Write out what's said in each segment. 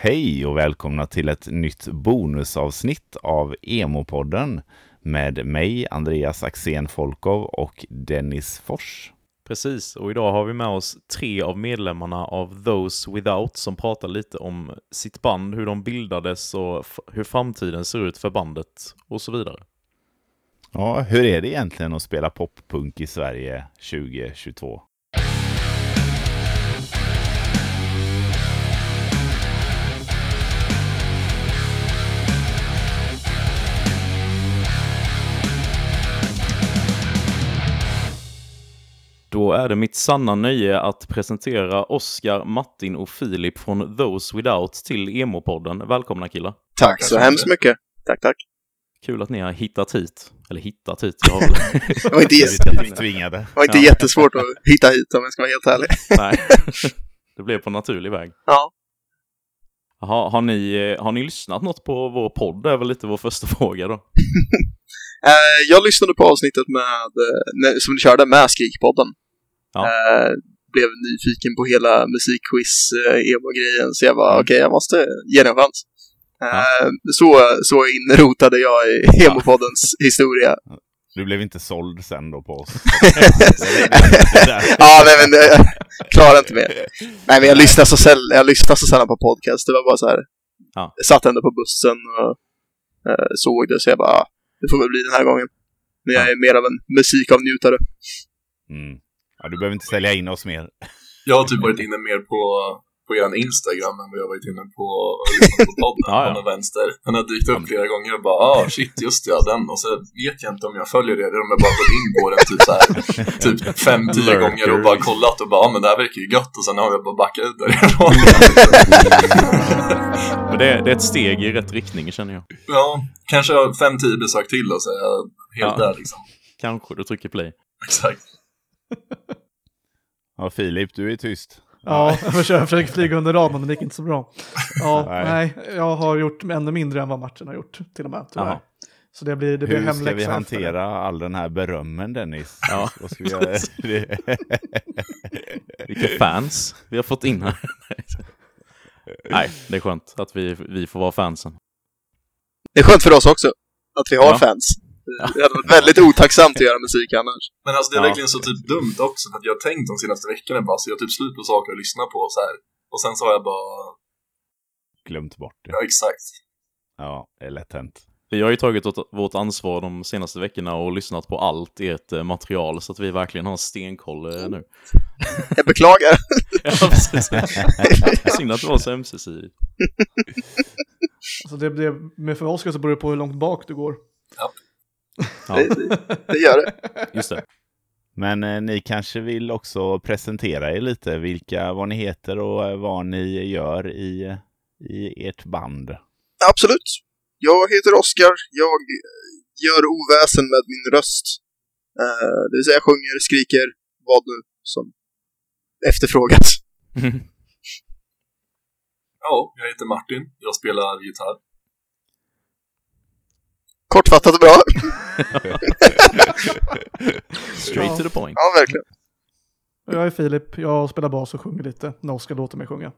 Hej och välkomna till ett nytt bonusavsnitt av Emo-podden med mig, Andreas Axén Folkov och Dennis Fors. Precis, och idag har vi med oss tre av medlemmarna av Those Without som pratar lite om sitt band, hur de bildades och hur framtiden ser ut för bandet och så vidare. Ja, hur är det egentligen att spela poppunk i Sverige 2022? Då är det mitt sanna nöje att presentera Oskar, Martin och Filip från Those Without till Emo-podden. Välkomna killar! Tack så hemskt mycket! Tack, tack! Kul att ni har hittat hit. Eller hittat hit. Jag har väl... det var inte. Det var inte ja. jättesvårt att hitta hit om jag ska vara helt ärlig. Nej, det blev på naturlig väg. Ja. Har, har, ni, har ni lyssnat något på vår podd? Det är väl lite vår första fråga då. Eh, jag lyssnade på avsnittet med, eh, som ni körde med Skrikpodden. Ja. Eh, blev nyfiken på hela musikquiz emo-grejen, så jag var mm. okej, okay, jag måste ge den en chans. Ja. Så, så inrotade jag i emo-poddens ja. historia. Du blev inte såld sen då på oss? ja, nej men jag klarar inte mer. Nej men jag lyssnar så sällan, jag lyssnar så sällan på podcast. Det var bara så här. Ja. Jag satt ändå på bussen och såg det så jag bara, det får väl bli den här gången. Men jag är mer av en musikavnjutare. Mm. Ja, du behöver inte sälja in oss mer. Jag har typ varit inne mer på, på er Instagram än vad jag varit inne på, på podden ja, ja. vänster. Den har dykt upp flera gånger och bara ah shit just ja den och så vet jag inte om jag följer det eller om jag bara gått in på den typ så här, typ fem, tio gånger och bara kollat och bara ah, men det här verkar ju gött och sen har jag bara backat ut därifrån. Men det, det är ett steg i rätt riktning känner jag. Ja, kanske fem, tio besök till och så är jag helt ja, där liksom. Kanske du trycker play. Exakt. ja, Filip, du är tyst. Ja, jag försöker flyga under radarn, men det gick inte så bra. Ja, nej. nej. jag har gjort ännu mindre än vad Martin har gjort till och med, tyvärr. Så det blir, det blir Hur ska vi hantera all den här berömmen Dennis? Ja. Vad ska vi göra? Vilka fans vi har fått in här. Nej, det är skönt att vi, vi får vara fansen. Det är skönt för oss också, att vi har ja. fans. Det hade varit väldigt otacksamt att göra musik annars. Men alltså det är ja. verkligen så typ dumt också, för att jag har tänkt de senaste veckorna bara, så jag har typ slut på saker att lyssna på så här. Och sen så har jag bara... Glömt bort det. Ja, exakt. Ja, det är lätt hänt. Vi har ju tagit vårt ansvar de senaste veckorna och lyssnat på allt ert eh, material så att vi verkligen har stenkoll eh, nu. Jag beklagar. ja, precis. Synd att det var så ömsesidigt. Alltså det, det, med för Oskar så beror det på hur långt bak du går. Ja. Ja. Det, det, gör det. Just det. Men eh, ni kanske vill också presentera er lite, vilka, vad ni heter och eh, vad ni gör i, i ert band. Absolut. Jag heter Oskar. Jag gör oväsen med min röst. Uh, det vill säga jag sjunger, skriker, vad nu som efterfrågas. ja, jag heter Martin. Jag spelar gitarr. Kortfattat och bra. Straight to the point. Ja, verkligen. Jag är Filip. Jag spelar bas och sjunger lite när Oskar låter mig sjunga.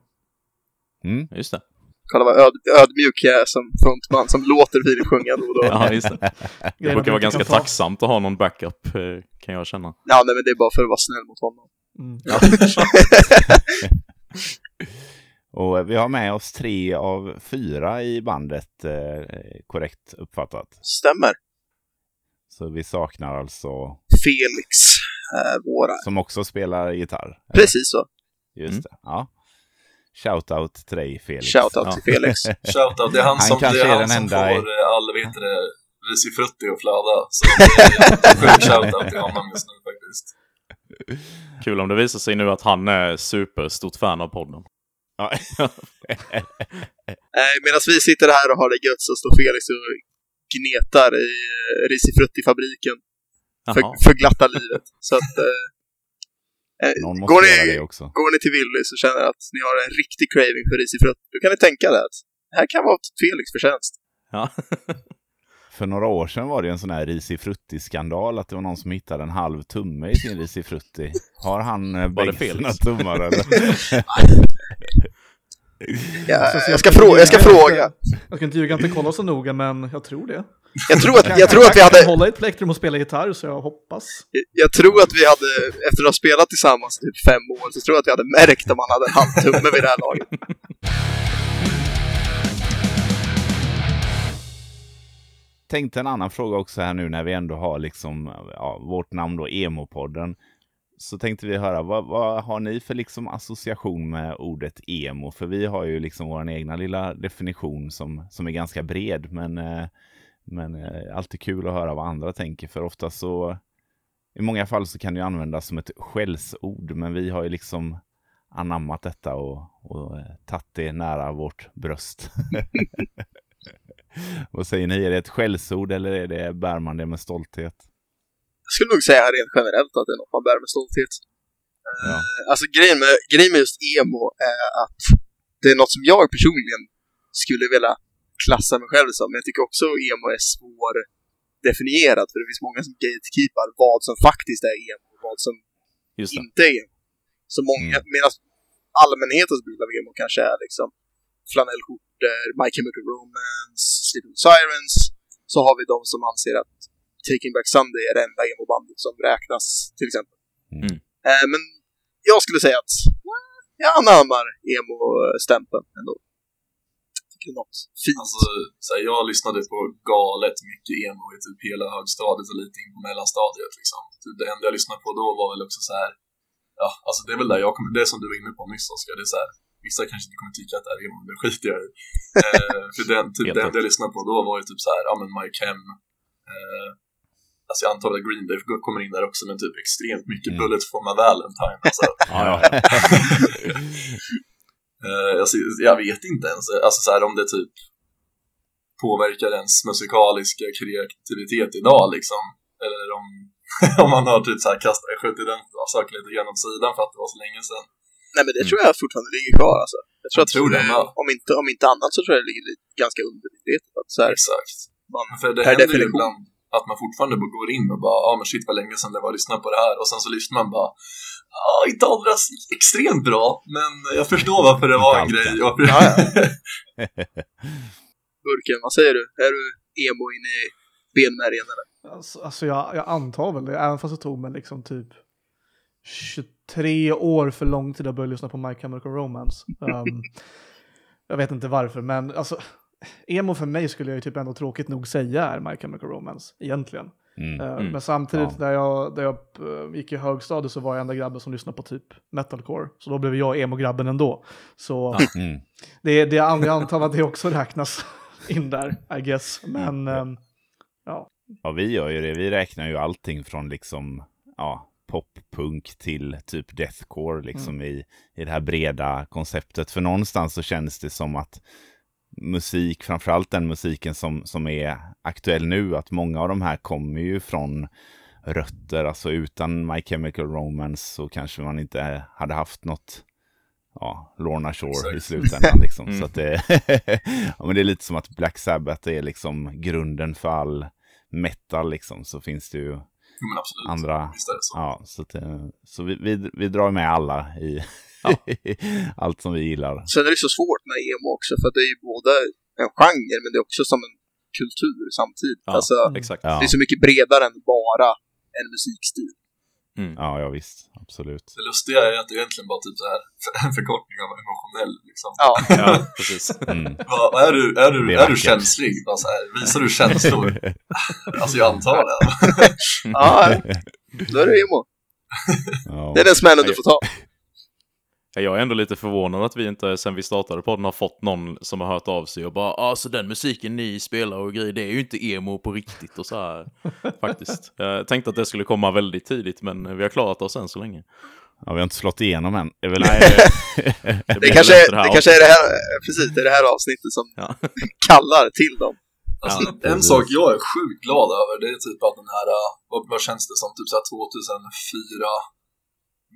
Mm, just det. Kolla vad öd, ödmjuk jag är som frontman som låter Filip sjunga då och då. Ja, just det. Det brukar vara ganska tacksamt att ha någon backup, eh, kan jag känna. Ja, nej, men det är bara för att vara snäll mot honom. Mm. Och vi har med oss tre av fyra i bandet, eh, korrekt uppfattat. Stämmer. Så vi saknar alltså... Felix, eh, våra. Som också spelar gitarr. Precis så. Just mm. det, ja. Shoutout till dig Felix. Shoutout ja. till Felix. Shoutout, det är han, han som, det är han som får i... Eh, all, vet det, risifrutti och flöda. Så sjuk shoutout till honom just nu faktiskt. Kul om det visar sig nu att han är superstort fan av podden. Medan vi sitter här och har det gött så står Felix och gnetar i eh, risifrutti-fabriken. För, för glatta livet. Så att, eh, Eh, går, ni, går ni till Willys och känner att ni har en riktig craving för risifrutt, då kan ni tänka det att det här kan vara Felix förtjänst. Ja. för några år sedan var det en sån här risifrutti-skandal att det var någon som hittade en halv tumme i sin risifrutti. Har han eh, bägge sina tummar eller? Ja, jag, ska fråga, jag ska fråga. Jag ska inte ljuga, inte kolla så noga, men jag tror det. Jag tror att, jag tror att vi hade... Jag kan hålla i ett plektrum och spela gitarr, så jag hoppas. Jag tror att vi hade, efter att ha spelat tillsammans i typ fem år, så tror jag att vi hade märkt om man hade en halvtumme vid det här laget. Tänkte en annan fråga också här nu när vi ändå har liksom ja, vårt namn då, Emo-podden så tänkte vi höra, vad, vad, har ni för liksom association med ordet emo? För vi har ju liksom vår egna lilla definition som, som är ganska bred, men, eh, men eh, alltid kul att höra vad andra tänker, för ofta så i många fall så kan det användas som ett skällsord, men vi har ju liksom anammat detta och, och eh, tagit det nära vårt bröst. vad säger ni, är det ett skällsord eller är det, bär man det med stolthet? Jag skulle nog säga rent generellt att det är något man bär med stolthet. Ja. Uh, alltså grejen med, grejen med just emo är att det är något som jag personligen skulle vilja klassa mig själv som. Men jag tycker också att emo är svårdefinierat för det finns många som gatekeepar vad som faktiskt är emo och vad som inte är emo. Så många, mm. medan allmänhetens bild av emo kanske är liksom flanellskjortor, My Chemical Romance, Sleeping Sirens, så har vi de som anser att Taking Back Sunday är det enda emo-bandet som räknas, till exempel. Mm. Eh, men jag skulle säga att jag anammar emo-stämpeln ändå. Tycker något fint. Alltså, så här, jag lyssnade på galet mycket emo i typ hela högstadiet och lite in på mellanstadiet. Liksom. Typ det enda jag lyssnade på då var väl också så här, ja, alltså det är väl där jag kommer, det som du var inne på nyss Oskar, det är så här, vissa kanske inte kommer tycka att det är emo, det skiter jag i. eh, för den, typ, det enda jag lyssnade på då var ju typ så här, ja men Mike Hem, eh, alltså jag antar att Green Day kommer in där också, men typ extremt mycket mm. Bullet for my Valentine. Alltså. uh, alltså, jag vet inte ens, alltså så här, om det typ påverkar ens musikaliska kreativitet idag liksom. Eller om, om man har typ så här kastat, skjutit den saken lite grann åt sidan för att det var så länge sedan. Nej men det tror jag fortfarande ligger kvar alltså. Jag tror, jag att tror det, om, inte, om inte annat så tror jag det ligger ganska undermedvetet. Exakt. Man, för det per definition. Ibland, att man fortfarande går in och bara, ja ah, men shit vad länge sedan det var att lyssna på det här och sen så lyssnar man bara, ja ah, inte alldeles extremt bra, men jag förstår varför det var en grej. ja, ja. Burken, vad säger du? Är du emo in i benmärgen eller? Alltså, alltså jag, jag antar väl det, även fast det tog mig liksom typ 23 år för lång tid att börja lyssna på My Chemical Romance. Um, jag vet inte varför, men alltså emo för mig skulle jag ju typ ändå tråkigt nog säga är My Chemical Romance, egentligen. Mm, uh, mm, men samtidigt ja. när jag, när jag uh, gick i högstadiet så var jag enda grabben som lyssnade på typ metalcore. Så då blev jag emo-grabben ändå. Så mm. det, det, jag antar att det också räknas in där, I guess. Men um, ja. Ja, vi gör ju det. Vi räknar ju allting från liksom, ja, poppunk till typ deathcore liksom mm. i, i det här breda konceptet. För någonstans så känns det som att musik, framförallt den musiken som, som är aktuell nu, att många av de här kommer ju från rötter, alltså utan My Chemical Romance så kanske man inte hade haft något ja, Lorna Shore Exakt. i slutändan. Liksom. mm. Så att det, ja, men det är lite som att Black Sabbath är liksom grunden för all metal, liksom. så finns det ju andra. Så. Ja, så, att, så vi, vi, vi drar med alla i, Ja. Allt som vi gillar. Sen är det så svårt med emo också, för det är ju både en genre, men det är också som en kultur samtidigt. Ja, alltså, exakt. Det är så mycket bredare än bara en musikstil. Mm. Ja, ja, visst. Absolut. Det lustiga är att det egentligen bara typ så här en förkortning av emotionell. Liksom. Ja, ja precis. Mm. Va, är du, är du, är, är du känslig? Bara så här, visar du känslor? alltså, jag antar det. ja, då är det emo. Ja. Det är den smällen du får ta. Jag är ändå lite förvånad att vi inte sen vi startade podden har fått någon som har hört av sig och bara alltså den musiken ni spelar och grejer det är ju inte emo på riktigt och så här faktiskt. Jag tänkte att det skulle komma väldigt tidigt men vi har klarat oss än så länge. Ja, vi har inte slått igenom än. Det, väl, Nej, det, det, kanske, det, det kanske är det här, precis, det är det här avsnittet som ja. kallar till dem. Alltså, ja, en sak jag är sjukt glad över det är typ att den här, vad, vad känns det som, typ så 2004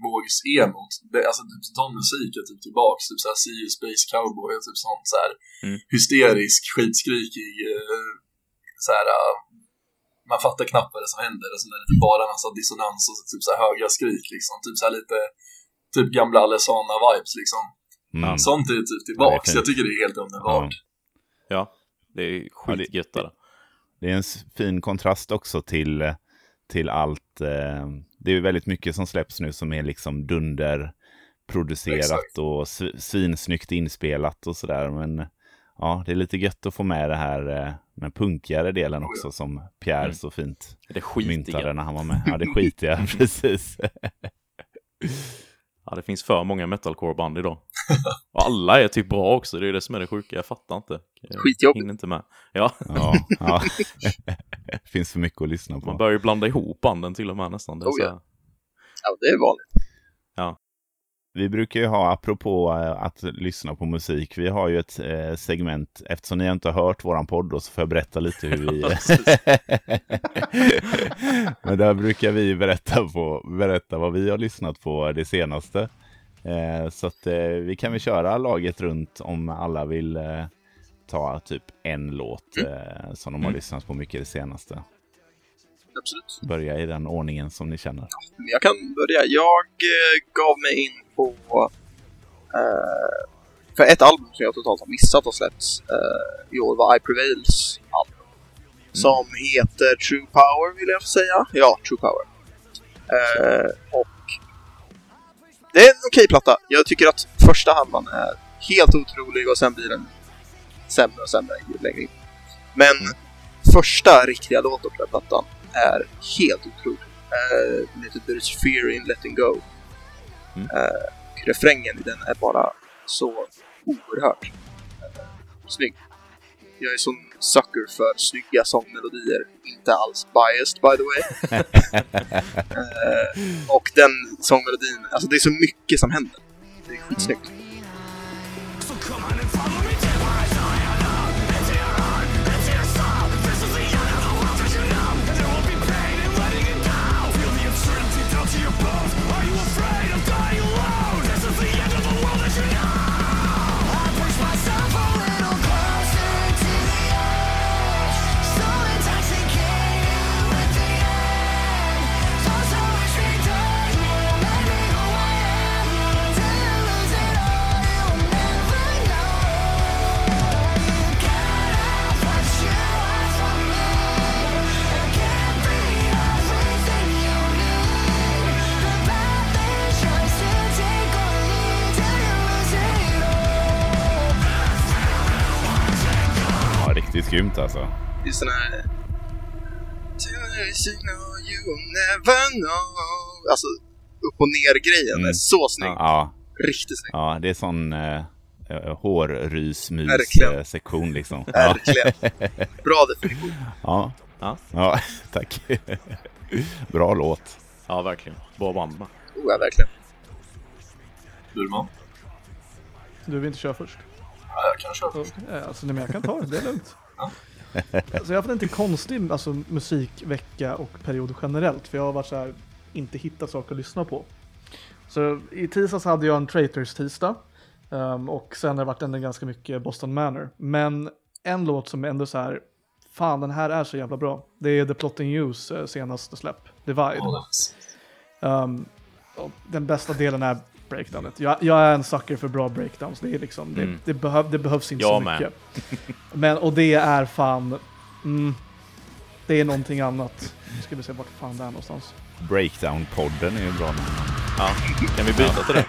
vågs emot. Det, alltså typ sån musik är typ tillbaks, typ såhär See You Space Cowboy och typ sånt såhär mm. hysterisk, skitskrikig uh, såhär uh, man fattar knappt vad det som händer och sen är det typ bara massa dissonans och typ såhär höga skrik liksom, typ såhär lite typ gamla Alessana vibes liksom. Mm. Sånt är typ tillbaks. Ja, jag tycker det är helt underbart. Ja, ja det är skitgött. Ja, det, det är en fin kontrast också till, till allt. Eh, det är väldigt mycket som släpps nu som är liksom dunderproducerat och svinsnyggt inspelat och sådär. Men ja, det är lite gött att få med det här, eh, den punkigare delen också som Pierre mm. så fint det myntade när han var med. Ja, det skitiga, precis. Ja, det finns för många metalcore-band idag. Och alla är typ bra också, det är det som är det sjuka, jag fattar inte. Skitjobbigt. Hinner inte med. Ja. ja, ja. det finns för mycket att lyssna på. Man börjar ju blanda ihop banden till och med nästan. Det är, oh, ja. ja, det är vanligt. Ja. Vi brukar ju ha, apropå eh, att lyssna på musik, vi har ju ett eh, segment, eftersom ni inte har hört våran podd då, så får jag berätta lite hur vi... Men där brukar vi berätta, på, berätta vad vi har lyssnat på det senaste. Eh, så att vi kan väl köra laget runt om alla vill ta typ en låt mm. Som de har mm. lyssnat på mycket det senaste. Absolut. Börja i den ordningen som ni känner. Jag kan börja. Jag gav mig in på... Uh, för ett album som jag totalt har missat och släppts uh, i år var I Prevails album. Mm. Som heter True Power vill jag säga. Ja, True Power. Uh, och det är en okej platta. Jag tycker att första halvan är helt otrolig och sen blir den sämre och sämre ju längre in. Men mm. första riktiga låten på den plattan är helt otrolig. Uh, den heter There's Fear in Letting Go. Mm. Uh, refrängen i den är bara så oerhört uh, snygg. Jag är sån sucker för snygga sångmelodier. Inte alls biased by the way. uh, och den sångmelodin, alltså det är så mycket som händer. Det är skitsnyggt. Mm. Ner-grejen mm. är så snygg. Ja. Riktigt snygg. Ja, det är sån uh, hårrysmys-sektion liksom. Verkligen. Bra definition. Ja. Ja. ja, tack. Bra låt. Ja, verkligen. Bra band. Oh, ja, verkligen. Burman? Du vill inte köra först? Ja, jag kan köra först. Alltså, nej, men jag kan ta det. Det är lugnt. Alltså jag har haft en lite konstig alltså, musikvecka och period generellt, för jag har varit så här, inte hittat saker att lyssna på. Så i tisdags hade jag en Traitors tisdag um, och sen har det varit ändå ganska mycket Boston Manor. Men en låt som ändå så här, fan den här är så jävla bra. Det är The Plotting Use uh, senaste släpp, Divide. Um, den bästa delen är breakdownet. Jag, jag, är en sucker för bra breakdowns. Det, är liksom, mm. det, det, behöv, det behövs inte jag så mycket. Men, och det är fan... Mm, det är någonting annat. Nu ska vi se vart fan det är någonstans. Breakdown-podden är ju bra. Ja, kan vi byta till det?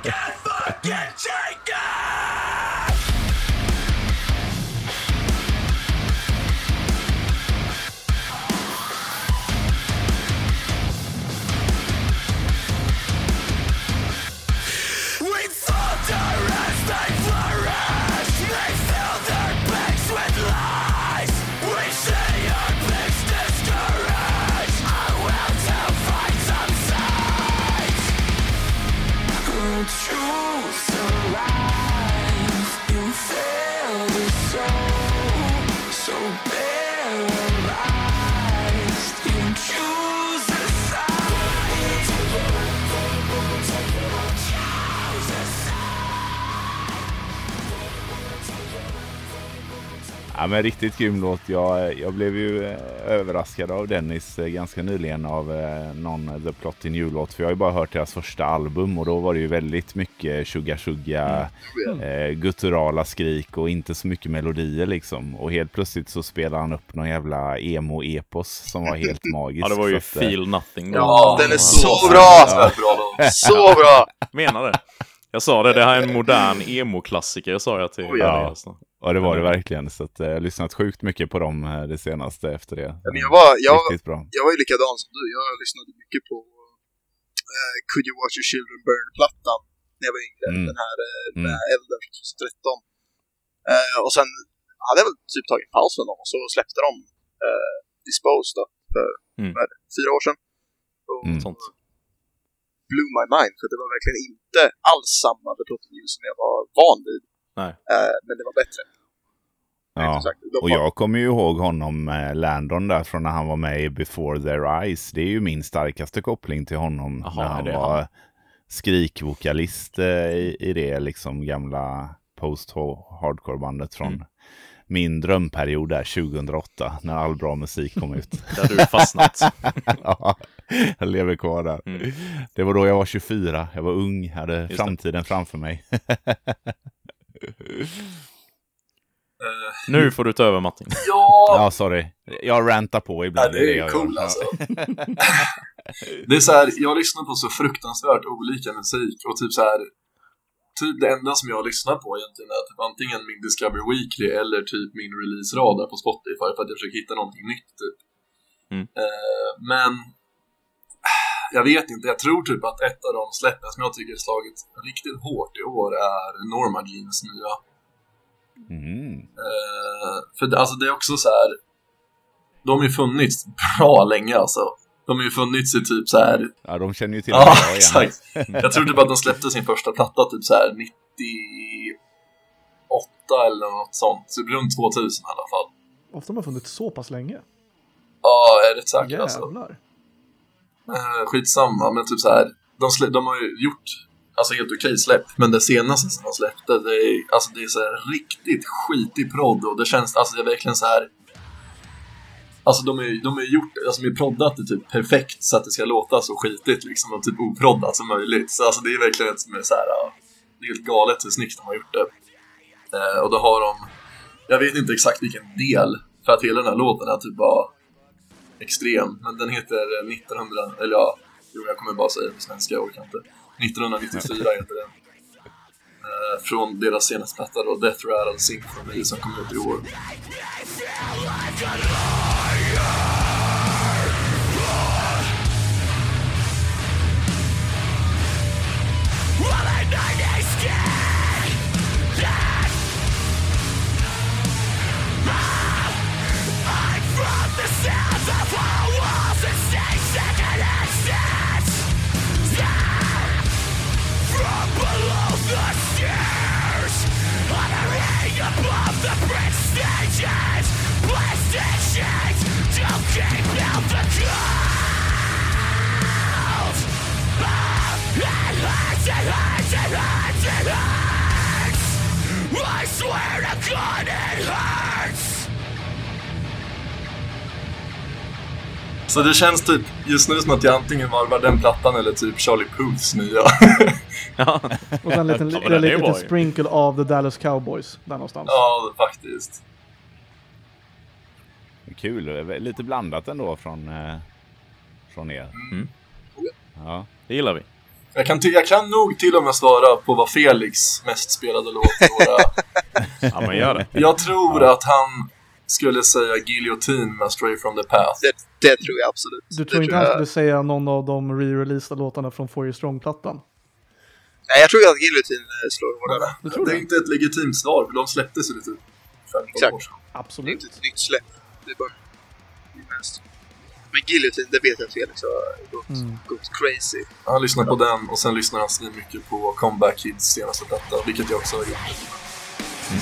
so, so paralyzed. Ja, men riktigt grym låt. Jag, jag blev ju eh, överraskad av Dennis eh, ganska nyligen av eh, någon The Plot in You-låt. För jag har ju bara hört deras första album och då var det ju väldigt mycket tjugga tjugga mm. eh, gutturala skrik och inte så mycket melodier liksom. Och helt plötsligt så spelade han upp någon jävla emo-epos som var helt magisk. ja, det var ju att, Feel Nothing. Då. Ja, den är så bra! Ja. Så bra! Menar det. Jag sa det, det här är en modern emo-klassiker, sa jag till oh, ja. Ja, det var det verkligen. Så att, eh, jag har lyssnat sjukt mycket på dem eh, det senaste efter det. Men jag, var, jag, bra. jag var ju likadan som du. Jag lyssnade mycket på uh, Could You Watch Your Children Burn-plattan när jag var yngre. Mm. Den här uh, med mm. elden från 2013. Uh, och sen hade jag väl typ tagit en paus från dem och så släppte de uh, Disposed då, för mm. fyra år sedan. Och, mm. Sånt. Blew my mind, för det var verkligen inte alls samma Plot som jag var van vid. Nej. men det var bättre. Ja, och jag kommer ju ihåg honom, eh, Landon där från när han var med i Before Their Eyes. Det är ju min starkaste koppling till honom. Aha, när han var han. skrikvokalist eh, i, i det liksom gamla post-hardcore-bandet från mm. min drömperiod där 2008 när all bra musik kom ut. där du fastnat. ja, jag lever kvar där. Mm. Det var då jag var 24, jag var ung, hade Just framtiden det. framför mig. Uh, nu får du ta över Martin. Ja, ja sorry. Jag rantar på ibland. Ja, det är, det är cool alltså. det är så här, jag lyssnar på så fruktansvärt olika musik och typ så här typ det enda som jag lyssnar på egentligen är typ antingen min Discover Weekly eller typ min release-radar på Spotify för att jag försöker hitta någonting nytt typ. Mm. Uh, men jag vet inte, jag tror typ att ett av de släppen som jag tycker slagit riktigt hårt i år är Norma Jeans nya Mm. Uh, för alltså det är också så här. De har ju funnits bra länge alltså. De har ju funnits i typ så här. Ja, de känner ju till Ja, exakt. Jag tror typ att de släppte sin första platta typ så här 98 eller något sånt. Typ runt 2000 i alla fall. Ofta de har funnits så pass länge. Ja, jag är rätt säker alltså. Uh, skitsamma, men typ så här. De, de har ju gjort alltså helt okej okay släpp. Men det senaste som de släppte, det är, alltså det är så här riktigt skitig prodd och det känns, alltså det är verkligen så här. Alltså de har de är gjort, alltså de är proddat det typ perfekt så att det ska låta så skitigt liksom och typ oproddat som möjligt. Så alltså det är verkligen ett som är så här, det är helt galet hur snyggt de har gjort det. Eh, och då har de, jag vet inte exakt vilken del, för att hela den här låten är typ bara extrem, men den heter 1900, eller ja, jo jag kommer bara säga det på svenska, jag orkar inte. 1994 heter den. Eh, från deras senaste platta då, Death Rattle Symphony som kom ut i år. above the bridge positions, Blasted Don't keep out the cold oh, It hurts, it hurts, it hurts, it hurts! I swear to God it hurts! Så det känns typ just nu som att jag antingen varvar den plattan eller typ Charlie Puths nya. ja. Och sen en liten, ja, en liten sprinkle av The Dallas Cowboys där någonstans. Ja, faktiskt. Kul, lite blandat ändå från, eh, från er. Mm. Ja. Det gillar vi. Jag kan, jag kan nog till och med svara på vad Felix mest spelade låt våra... ja, men gör det. Jag tror ja. att han skulle säga Guillotine med Stray from the Path. Det, det tror jag absolut. Du tror det inte han skulle säga någon av de re-releasade låtarna från For Your Strong-plattan? Nej, jag tror att Guillotine eh, slår hårdare. Det, det är inte ett legitimt svar, för de släpptes ju lite 15 Exakt. år sedan. Absolut. Det är inte ett nytt släpp. Det är bara men Guillotine, det vet jag att Felix har gått, mm. gått crazy. Han lyssnar på den och sen lyssnar han mycket på Comeback Kids senaste platta, vilket jag också har gjort. Mm.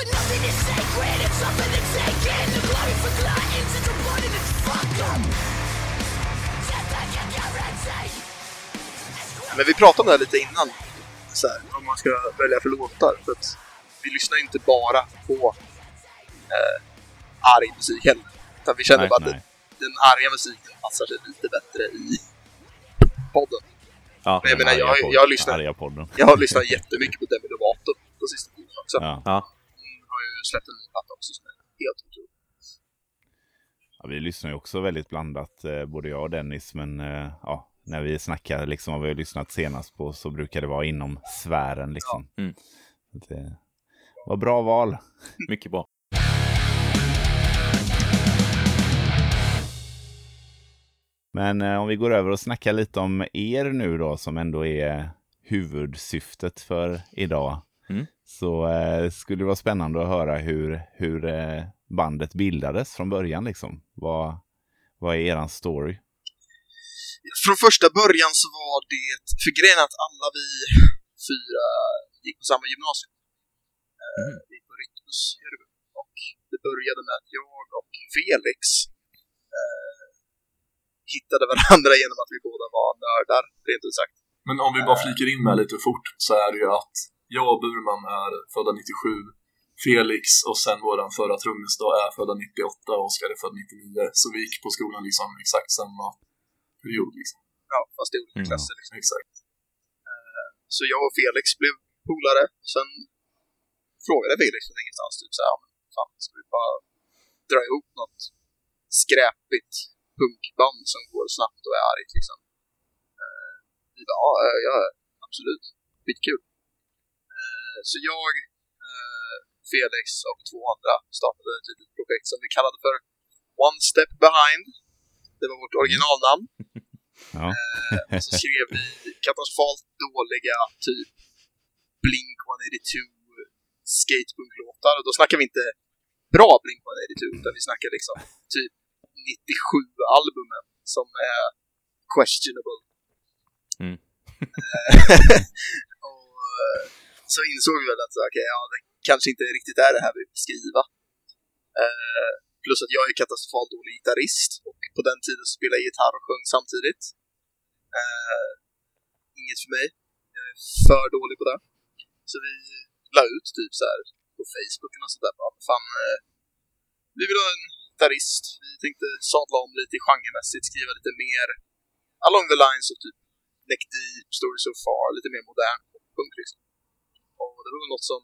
But nothing is sacred It's up for the taking The glory for gluttons It's reported it's fuck them Men vi pratade om det här lite innan, så här, om man ska välja för låtar. För att vi lyssnar inte bara på eh, arg musik heller. Utan vi känner nej, bara att den, den arga musiken passar sig lite bättre i podden. Ja, Men jag menar, jag, jag, jag, lyssnar, jag har lyssnat jättemycket på Demi Lovato på sista tiden också. Ja. ja. Släppt en ny platta också som är helt otrolig. Ja, vi lyssnar ju också väldigt blandat, eh, både jag och Dennis, men eh, ja, när vi snackar liksom vad vi har lyssnat senast på så brukar det vara inom sfären liksom. Ja. Mm. Det var bra val. Mycket bra. Men eh, om vi går över och snackar lite om er nu då, som ändå är huvudsyftet för idag. Mm. Så eh, skulle det vara spännande att höra hur, hur eh, bandet bildades från början. Liksom. Vad, vad är eran story? Från första början så var det, för grejen att alla vi fyra gick på samma gymnasium. Eh, mm. Vi gick på Rytmus och det började med att jag och Felix eh, hittade varandra genom att vi båda var nördar, rent ut sagt. Men om vi bara flikar in med lite fort så är det ju att jag och Burman är födda 97, Felix och sen våran förra trummis då är födda 98 och Oskar är född 99. Så vi gick på skolan liksom exakt samma period liksom. Ja, fast i olika mm. klasser liksom. Exakt. Uh, så jag och Felix blev polare. Sen frågade Felix från ingenstans typ såhär, ja men fan, ska vi bara dra ihop något skräpigt punkband som går snabbt och är argt liksom. Uh, vi bara, ja, ja, absolut. Skitkul. Uh, så jag, Felix och två andra startade ett litet projekt som vi kallade för One Step Behind. Det var vårt originalnamn. Ja. eh, så skrev vi katastrofalt dåliga typ Blink 182 skatepunklåtar. Och då snackar vi inte bra Blink 182 utan vi snackar liksom typ 97-albumen som är questionable. Mm. Eh, och eh, så insåg vi väl att okay, ja, det kanske inte riktigt är det här vi vill skriva. Eh, plus att jag är katastrofalt dålig gitarrist och på den tiden spelade jag gitarr och sjöng samtidigt. Uh, inget för mig. Jag är för dålig på det. Så vi la ut typ så här på Facebook och sånt där. Bara, fan, uh, vi vill ha en gitarrist. Vi tänkte sadla om lite genremässigt, skriva lite mer along the lines of typ Neck Deep, Story So Far, lite mer modern punk liksom. Det var något som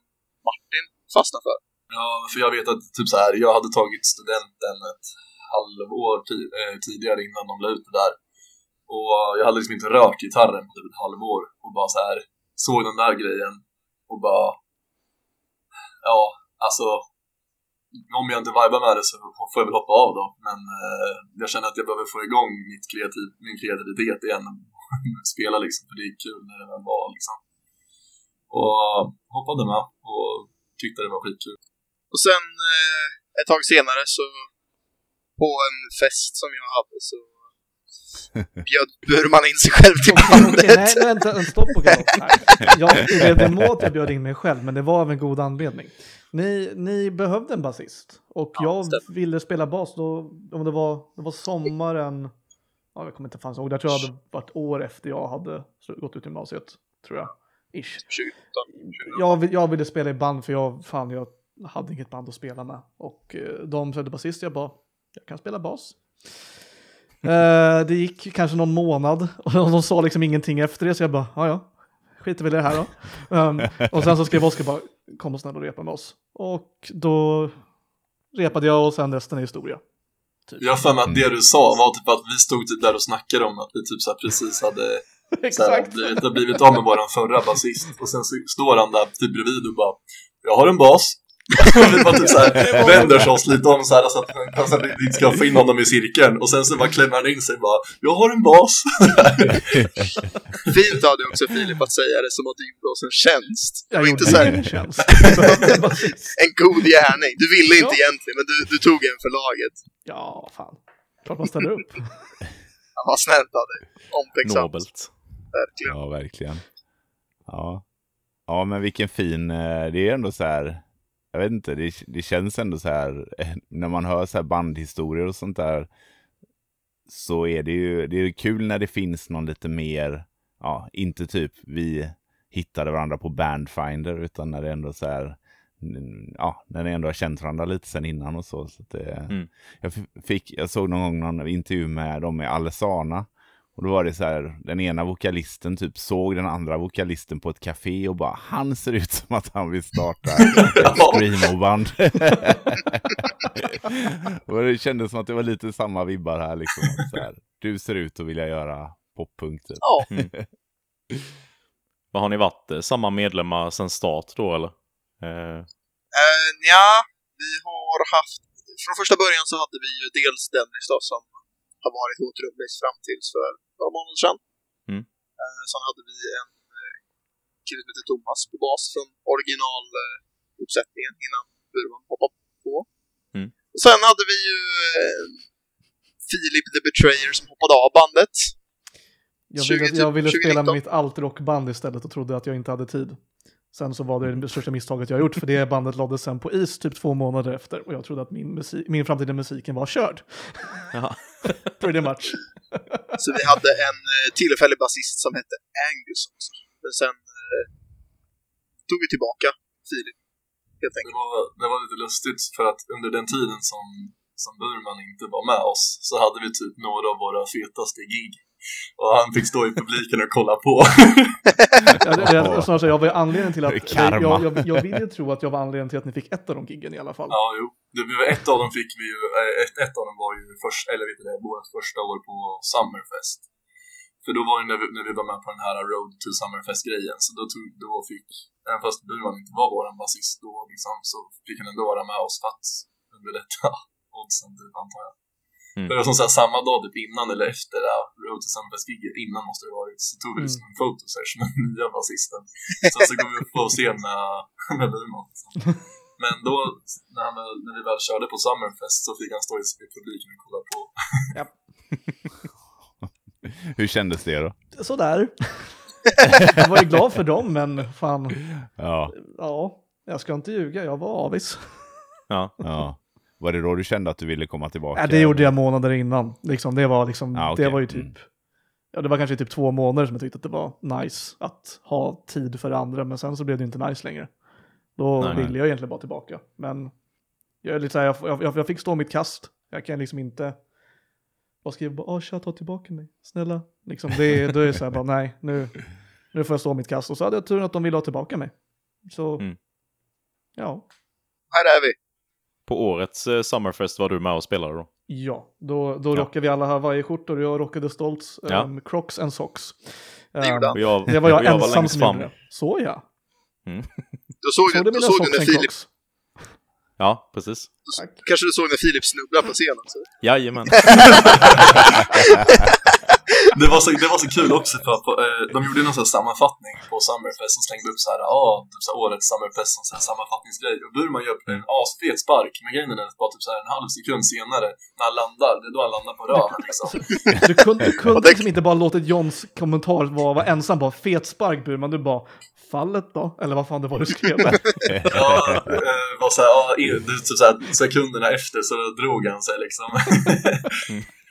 Martin fastnade för. Ja, för jag vet att typ så här, jag hade tagit studenten ett halvår eh, tidigare innan de la ut det där. Och jag hade liksom inte rört gitarren på typ ett halvår och bara så här såg den där grejen och bara ja, alltså om jag inte vibar med det så får jag väl hoppa av då men eh, jag känner att jag behöver få igång mitt kreativ, min kreativitet igen och spela liksom för det är kul när det väl var liksom och hoppade med och tyckte det var skitkul och sen eh, ett tag senare så på en fest som jag hade så bjöd Burman in sig själv till bandet. nej, nej, vänta, stopp och Jag blev emot att jag bjöd in mig själv, men det var av en god anledning. Ni, ni behövde en basist och ja, jag stämt. ville spela bas då, om det var, det var sommaren, ja, jag kommer inte fan ihåg, jag tror jag hade varit år efter jag hade gått ut gymnasiet, tror jag. Ish. 20, jag, jag ville spela i band för jag, fan, jag hade inget band att spela med. Och eh, de sökte basist, jag bara, jag kan spela bas. uh, det gick kanske någon månad och de sa liksom ingenting efter det, så jag bara, ja ja, skiter väl i det här då. Um, och sen så skrev Oskar bara, kom och snälla och repa med oss. Och då repade jag och sen resten är historia. Typ. Jag har för mig att det du sa var typ att vi stod typ där och snackade om att vi typ så precis hade Exakt. blivit, blivit av med våran förra basist och sen står han där typ bredvid och bara Jag har en bas, vi bara typ så här, vänder oss lite om så här, så att, så att vi inte ska få in honom i cirkeln. Och sen så bara klämmer han in sig bara, jag har en bas. Fint av dig också Filip att säga det som att du gjorde oss en tjänst. Jag gjorde inte så här, en tjänst. en god gärning. Du ville inte ja. egentligen, men du, du tog en för laget. Ja, fan. Klart man ställer upp. ja, vad snällt av dig. Omtänksamt. Nobelt. Verkligen. Ja, verkligen. Ja. Ja, men vilken fin, eh, det är ändå så här, jag vet inte, det, det känns ändå så här, när man hör så här bandhistorier och sånt där, så är det ju, det är kul när det finns någon lite mer, ja, inte typ vi hittade varandra på Bandfinder, utan när det ändå så här, ja, när ni ändå har känt varandra lite sen innan och så. så det, mm. jag, fick, jag såg någon gång någon intervju med dem med Alessana och då var det så här, den ena vokalisten typ såg den andra vokalisten på ett café och bara, han ser ut som att han vill starta ett screamo-band. och det kändes som att det var lite samma vibbar här liksom. Så här, du ser ut att vilja göra poppunk typ. Mm. Vad har ni varit? Eh, samma medlemmar sedan start då eller? Uh... Uh, ja, vi har haft, från första början så hade vi ju dels Dennis då som har varit vår trummis fram tills för några månader sedan. Mm. Eh, sen hade vi en eh, kille som heter Thomas på bas från originaluppsättningen eh, innan Burman hoppade på. Mm. Och sen hade vi ju eh, Filip the Betrayer som hoppade av bandet. Jag ville, 20, jag ville spela med mitt alt-rockband istället och trodde att jag inte hade tid. Sen så var det det största misstaget jag gjort, för det bandet lades sen på is typ två månader efter och jag trodde att min, musik, min framtida musiken var körd. Pretty much. så vi hade en uh, tillfällig basist som hette Angus också. Men sen uh, tog vi tillbaka Filip. Helt enkelt. Det var, det var lite lustigt för att under den tiden som, som Burman inte var med oss så hade vi typ några av våra fetaste gig och han fick stå i publiken och kolla på. ja, det, jag, snarare, jag var anledningen till att... Jag, jag, jag vill ju tro att jag var anledningen till att ni fick ett av de giggen i alla fall. Ja, jo. Det, ett av dem fick vi ju, ett, ett av dem var ju först, eller vet du det, vårt första år på Summerfest. För då var det när vi, när vi var med på den här Road to Summerfest-grejen, så då, tog, då fick, även fast Burman inte var vår basist då liksom, så fick han ändå vara med oss för att underlätta oddsen, typ, antar jag. Mm. Det var som så här, samma dag typ innan eller efter det Road to Sunfest-giget, innan måste det varit, så tog vi liksom mm. en fotosession med nya basisten. Sen så går vi upp på scen med, med. Men då, när, han, när vi väl körde på Summerfest så fick han stå i publiken och kolla på. Ja. Hur kändes det då? Sådär. jag var ju glad för dem, men fan. Ja. Ja, jag ska inte ljuga, jag var avis. Ja. ja. Var det då du kände att du ville komma tillbaka? Ja, det gjorde jag månader innan. Liksom, det, var liksom, ah, okay. det var ju typ, mm. ja, det var kanske typ två månader som jag tyckte att det var nice att ha tid för andra, men sen så blev det inte nice längre. Då nej, ville nej. jag egentligen bara tillbaka. Men jag, är lite så här, jag, jag, jag, fick stå mitt kast. Jag kan liksom inte bara skriva bara, åh tja, ta tillbaka mig, snälla. Liksom, det, då är det så här, bara nej, nu, nu får jag stå mitt kast. Och så hade jag tur att de ville ha tillbaka mig. Så, mm. ja. Här är vi. På årets eh, Summerfest var du med och spelade då? Ja, då, då ja. rockade vi alla Hawaii-skjortor och jag rockade stolts ja. um, Crocs and Socks. Um, och jag, det var jag, jag ensam var som gjorde det. Så ja. Mm. Då såg, såg du, då såg du när Filip... Ja, precis. Tack. Kanske du såg när Filip snubblade på scenen? Så. Jajamän. det, var så, det var så kul också för att eh, de gjorde någon sån sammanfattning på Summerfest som slängde upp så här, ja, typ så här, årets Summerfest som så här, sammanfattningsgrej och Burman gör en asfet spark men grejen är att bara typ så här, en halv sekund senare när han landar, det är då han landar på röven liksom. Du kunde, du kunde liksom inte bara låtit Johns kommentar vara, vara ensam, bara fet spark Burman, du bara fallet då? Eller vad fan det var du skrev? ja, eh, var så här, ja, typ så här, sekunderna efter så drog han sig liksom.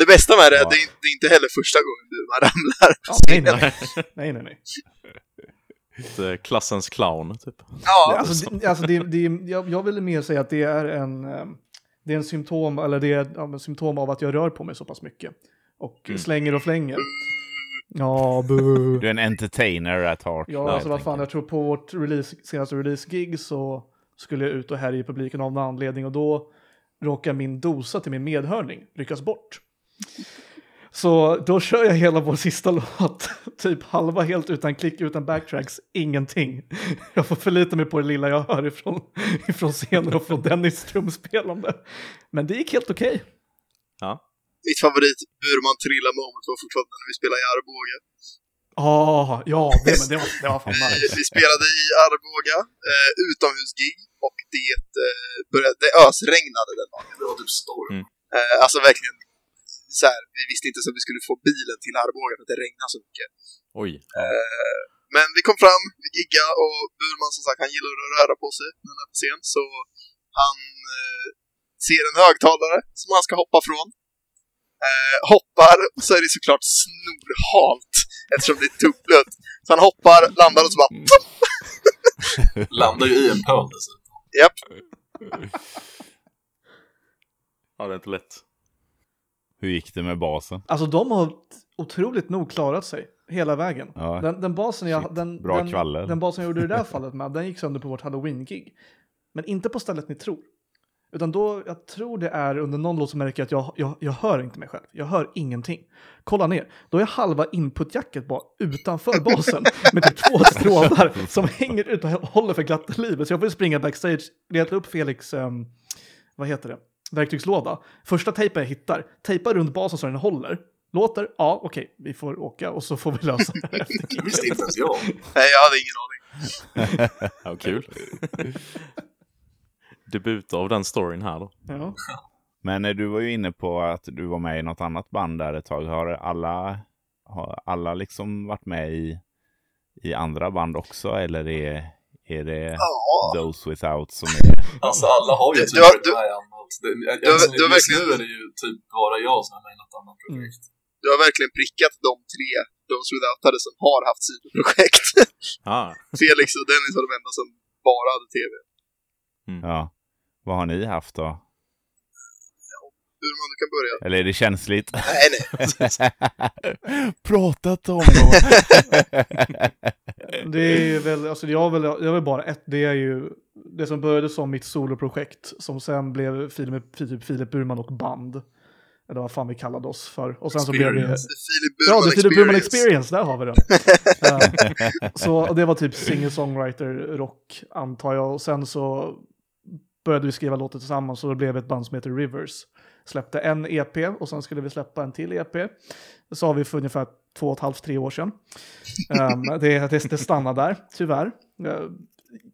Det bästa med det är att det, det är inte heller första gången du ramlar. Ja, nej, nej, nej. nej, nej. Klassens clown, typ. Ja, alltså, det, alltså det, det, jag, jag ville mer säga att det är en, eh, det är en symptom, eller det är ja, symptom av att jag rör på mig så pass mycket. Och mm. slänger och flänger. Ja, bu. Du är en entertainer at heart. Ja, alltså vad fan, jag tror på vårt release, senaste release-gig så skulle jag ut och härja i publiken av någon anledning och då råkar min dosa till min medhörning ryckas bort. Så då kör jag hela vår sista låt, typ halva helt utan klick, utan backtracks, ingenting. Jag får förlita mig på det lilla jag hör ifrån, ifrån scenen och från Dennis trumspelande. Men det gick helt okej. Okay. Ja. Mitt favorit Burman trilla moment var fortfarande när vi spelade i Arboga. Oh, ja, det, men det var, det var fan nice. vi, vi spelade i Arboga, eh, utomhusgig, och det eh, började, det ösregnade den dagen. Det var typ storm. Mm. Eh, alltså verkligen, så här, vi visste inte ens att vi skulle få bilen till Arboga för att det regnade så mycket. Oj. Eh, men vi kom fram, vi giggade och Burman som sagt, han gillar att röra på sig när han är på scen, så han eh, ser en högtalare som han ska hoppa från. Eh, hoppar, så är det såklart snorhalt eftersom det är dubbelt. Så han hoppar, landar och så bara... landar ju i en pöl dessutom. Japp. Ja, det är inte lätt. Hur gick det med basen? Alltså de har otroligt nog klarat sig hela vägen. Ja, den, den, basen jag, den, Bra den, den basen jag gjorde i det där fallet med, den gick sönder på vårt halloween-gig. Men inte på stället ni tror. Utan då, jag tror det är under någon låt som märker att jag, jag, jag hör inte mig själv. Jag hör ingenting. Kolla ner, då är halva inputjacket bara utanför basen med typ två strålar som hänger ut och håller för glatta livet. Så jag får springa backstage, leta upp Felix, um, vad heter det, verktygslåda. Första tejpen jag hittar, tejpa runt basen så den håller. Låter? Ja, okej, okay, vi får åka och så får vi lösa det Det visste inte ens jag. Nej, jag hade ingen aning. ja, kul. Debut av den storyn här då. Ja. Men eh, du var ju inne på att du var med i något annat band där ett tag. Har alla, har alla liksom varit med i, i andra band också? Eller är, är det ja. Those Without som är... Alltså alla har ju typ du, varit med i annat. Det, du, du, du, verkligen... nu är det ju typ bara jag som är med i något annat projekt. Mm. Du har verkligen prickat de tre Those Withoutade som har haft sidoprojekt. Ah. Felix och Dennis var de enda som bara hade tv. Mm. Ja. Vad har ni haft då? Burman, du kan börja. Eller är det känsligt? Nej, nej. Pratat om då. det är väl, alltså jag har väl, jag väl bara ett, det är ju det som började som mitt soloprojekt, som sen blev Filip, typ Filip Burman och band. Eller vad fan vi kallade oss för. Och sen så blev det... Filip ja, det Filip Burman Experience, där har vi den. uh, så det var typ singer-songwriter rock, antar jag. Och sen så började vi skriva låtar tillsammans och det blev ett band som heter Rivers. Släppte en EP och sen skulle vi släppa en till EP. Det sa vi för ungefär två och ett halvt, tre år sedan. um, det, det, det stannade där, tyvärr. Uh,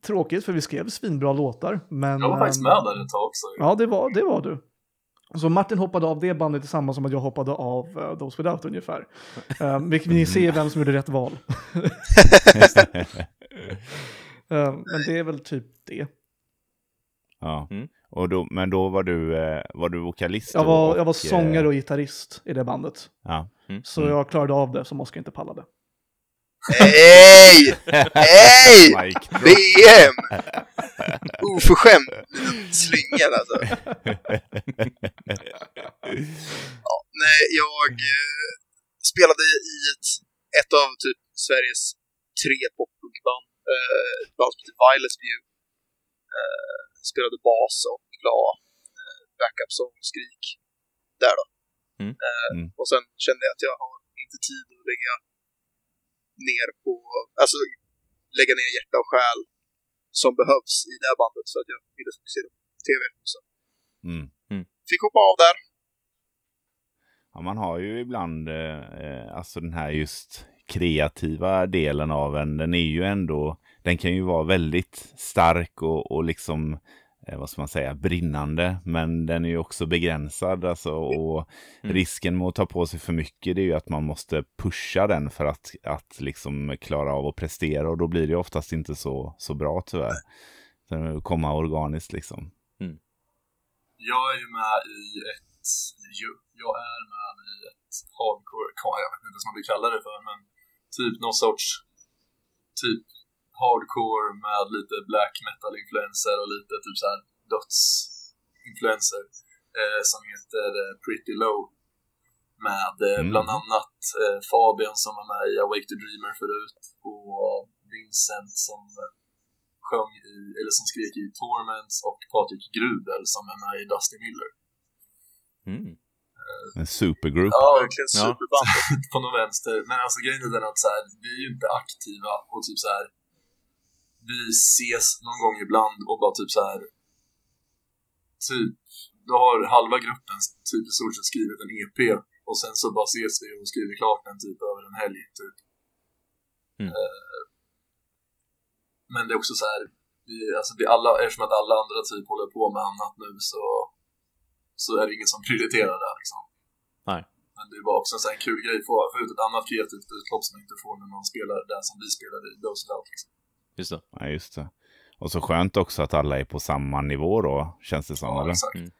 tråkigt för vi skrev svinbra låtar. Men, jag var faktiskt med där ett tag också. Ja, det var, det var du. Så Martin hoppade av det bandet tillsammans som att jag hoppade av uh, Those Without ungefär. Um, vi, ni ser vem som gjorde rätt val. um, men det är väl typ det. Ja. Mm. Och då, men då var du, eh, var du vokalist? Jag var, och, jag var sångare och gitarrist i det bandet. Ja. Mm. Så mm. jag klarade av det som Oskar inte pallade. Hej! Hej! BM! Oförskämd slyngad alltså. ja, nej, jag eh, spelade i ett, ett av typ Sveriges tre poppunkband. Eh, ett band som heter Violet View. Eh, spelade bas och la eh, backup-sång och skrik där då. Mm. Eh, mm. Och sen kände jag att jag har inte tid att lägga ner på, alltså lägga ner hjärta och själ som behövs i det här bandet för att jag ville fokusera på tv. Så. Mm. Mm. Fick hoppa av där. Ja, man har ju ibland, eh, alltså den här just kreativa delen av en, den är ju ändå, den kan ju vara väldigt stark och, och liksom eh, vad ska man säga, brinnande. Men den är ju också begränsad. Alltså, och mm. risken med att ta på sig för mycket det är ju att man måste pusha den för att, att liksom klara av att prestera. Och då blir det oftast inte så, så bra tyvärr. Så komma organiskt liksom. Mm. Jag är ju med i ett, jag är med i ett hardcore, jag vet inte vad man vill kalla det för, men typ någon sorts typ hardcore med lite black metal-influenser och lite typ såhär döds-influenser eh, som heter eh, Pretty Low med eh, mm. bland annat eh, Fabian som var med i Awake the Dreamer förut och Vincent som sjöng i, eller som skrek i Torments och Patrik Grudel som är med i Dusty Miller. Mm. Eh, en supergroup. Ja, verkligen superband. Ja. på någon vänster. Men alltså grejen är den att så här, vi är ju inte aktiva och typ så här. Vi ses någon gång ibland och bara typ så här. Typ, då har halva gruppen typ i stort sett skrivit en EP och sen så bara ses vi och skriver klart den typ över en helg typ. Mm. Uh, men det är också så här, vi, alltså vi alla, eftersom att alla andra typ håller på med annat nu så, så är det ingen som prioriterar det liksom. Nej. Men det var också en sån här kul grej, få, få ut ett annat kreativt utlopp som man inte får när man spelar det som vi spelade i Ghost Out. Liksom. Just det. Ja, just det. Och så skönt också att alla är på samma nivå då, känns det som. Ja, eller? exakt. Mm.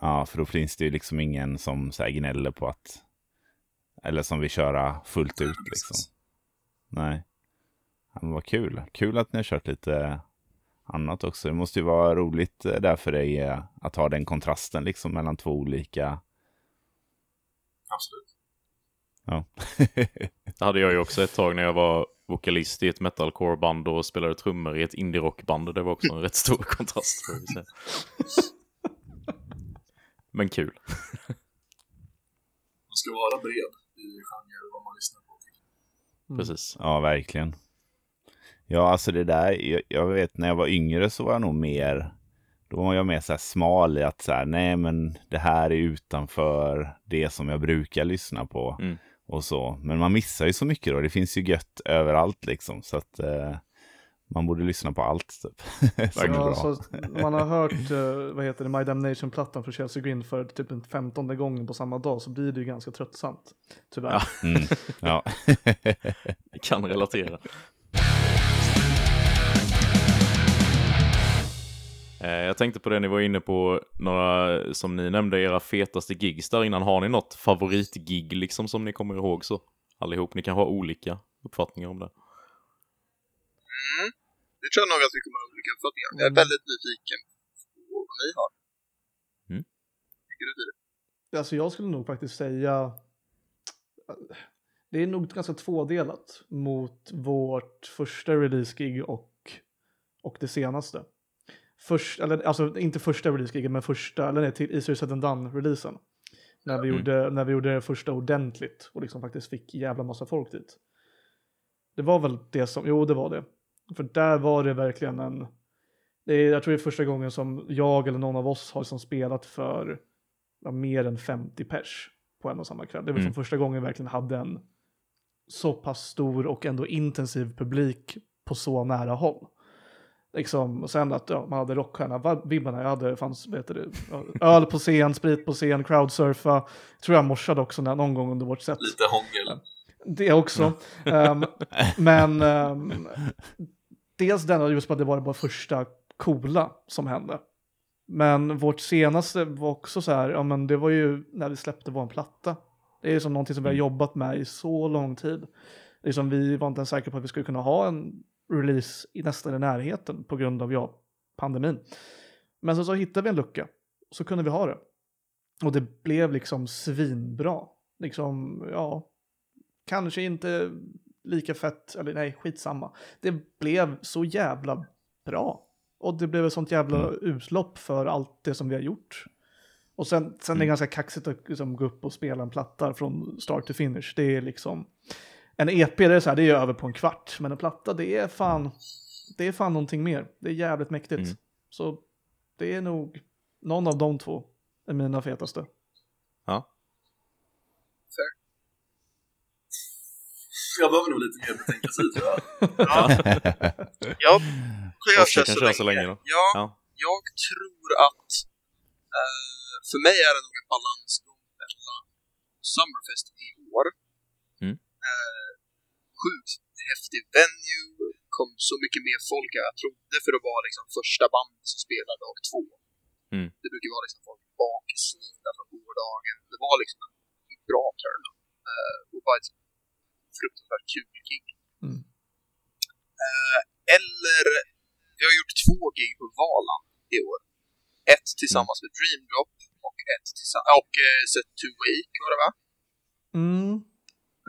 Ja, för då finns det ju liksom ingen som så här, gnäller på att... Eller som vill köra fullt ut liksom. Nej. Ja, men vad kul. Kul att ni har kört lite annat också. Det måste ju vara roligt eh, där för dig eh, att ha den kontrasten liksom mellan två olika... Absolut. Ja. det hade jag ju också ett tag när jag var vokalist i ett metalcore-band och spelade trummor i ett indie-rockband. Det var också en rätt stor kontrast. Får vi säga. Men kul. man ska vara bred i genre vad man lyssnar på. Mm. Precis. Ja, verkligen. Ja, alltså det där, jag, jag, vet när jag var yngre så var jag nog mer, då var jag mer så här smal i att så här, nej men det här är utanför det som jag brukar lyssna på. Mm. Och så, men man missar ju så mycket då, det finns ju gött överallt liksom. Så att eh, man borde lyssna på allt typ. ja, så man har hört, uh, vad heter det, My Damnation-plattan för Chelsea Green för typ en femtonde gången på samma dag så blir det ju ganska tröttsamt. Tyvärr. Ja, mm, ja. kan relatera. Jag tänkte på det ni var inne på, några som ni nämnde, era fetaste gigs där innan. Har ni något favoritgig liksom som ni kommer ihåg så? Allihop, ni kan ha olika uppfattningar om det. Mm. Det tror jag nog att vi kommer att ha olika uppfattningar. Jag är mm. väldigt nyfiken på vad ni har. Mm. Tycker du det? Alltså jag skulle nog faktiskt säga det är nog ganska tvådelat mot vårt första release-gig och, och det senaste. Först, eller alltså inte första release-giget men första, eller nej, till Easier Said Done-releasen. När, vi mm. gjorde, när vi gjorde det första ordentligt och liksom faktiskt fick jävla massa folk dit. Det var väl det som, jo det var det. För där var det verkligen en, det är, jag tror det är första gången som jag eller någon av oss har liksom spelat för ja, mer än 50 pers på en och samma kväll. Det var mm. första gången vi verkligen hade en så pass stor och ändå intensiv publik på så nära håll. Liksom, och sen att ja, man hade rockstjärna-vibbarna, jag hade, fanns, vet du, öl på scen, sprit på scen, crowdsurfa. Tror jag morsade också när, någon gång under vårt set. Lite hångel. Det också. um, men um, dels den, just på att det var bara första coola som hände. Men vårt senaste var också så här, ja men det var ju när vi släppte vår platta. Det är som någonting som vi har mm. jobbat med i så lång tid. Det är som vi var inte ens säkra på att vi skulle kunna ha en release i nästan i närheten på grund av ja, pandemin. Men så, så hittade vi en lucka, så kunde vi ha det. Och det blev liksom svinbra. Liksom, ja, kanske inte lika fett, eller nej, skitsamma. Det blev så jävla bra. Och det blev ett sånt jävla mm. utlopp för allt det som vi har gjort. Och sen, sen mm. är det mm. ganska kaxigt att liksom gå upp och spela en platta från start till finish. Det är liksom, en EP det är, så här, det är över på en kvart, men en platta det är fan, det är fan någonting mer. Det är jävligt mäktigt. Mm. Så det är nog någon av de två är mina fetaste. Ja. Fair. Jag behöver nog lite mer betänketid tror jag. ja. ja, jag kör så, så länge då. Ja, ja, jag tror att uh, för mig är det nog en balansgång mellan Summerfest i år sjukt häftig venue, kom så mycket mer folk än jag trodde för att vara liksom första bandet som spelar dag två. Mm. Det brukar vara liksom folk bakslitna från gårdagen. Det var liksom en bra turn uh, och bara ett fruktansvärt kul gig. Mm. Uh, eller, vi har gjort två gig på Valan i år. Ett tillsammans mm. med Dream Drop och ett tillsammans, och uh, Set to Wake var det va? Mm.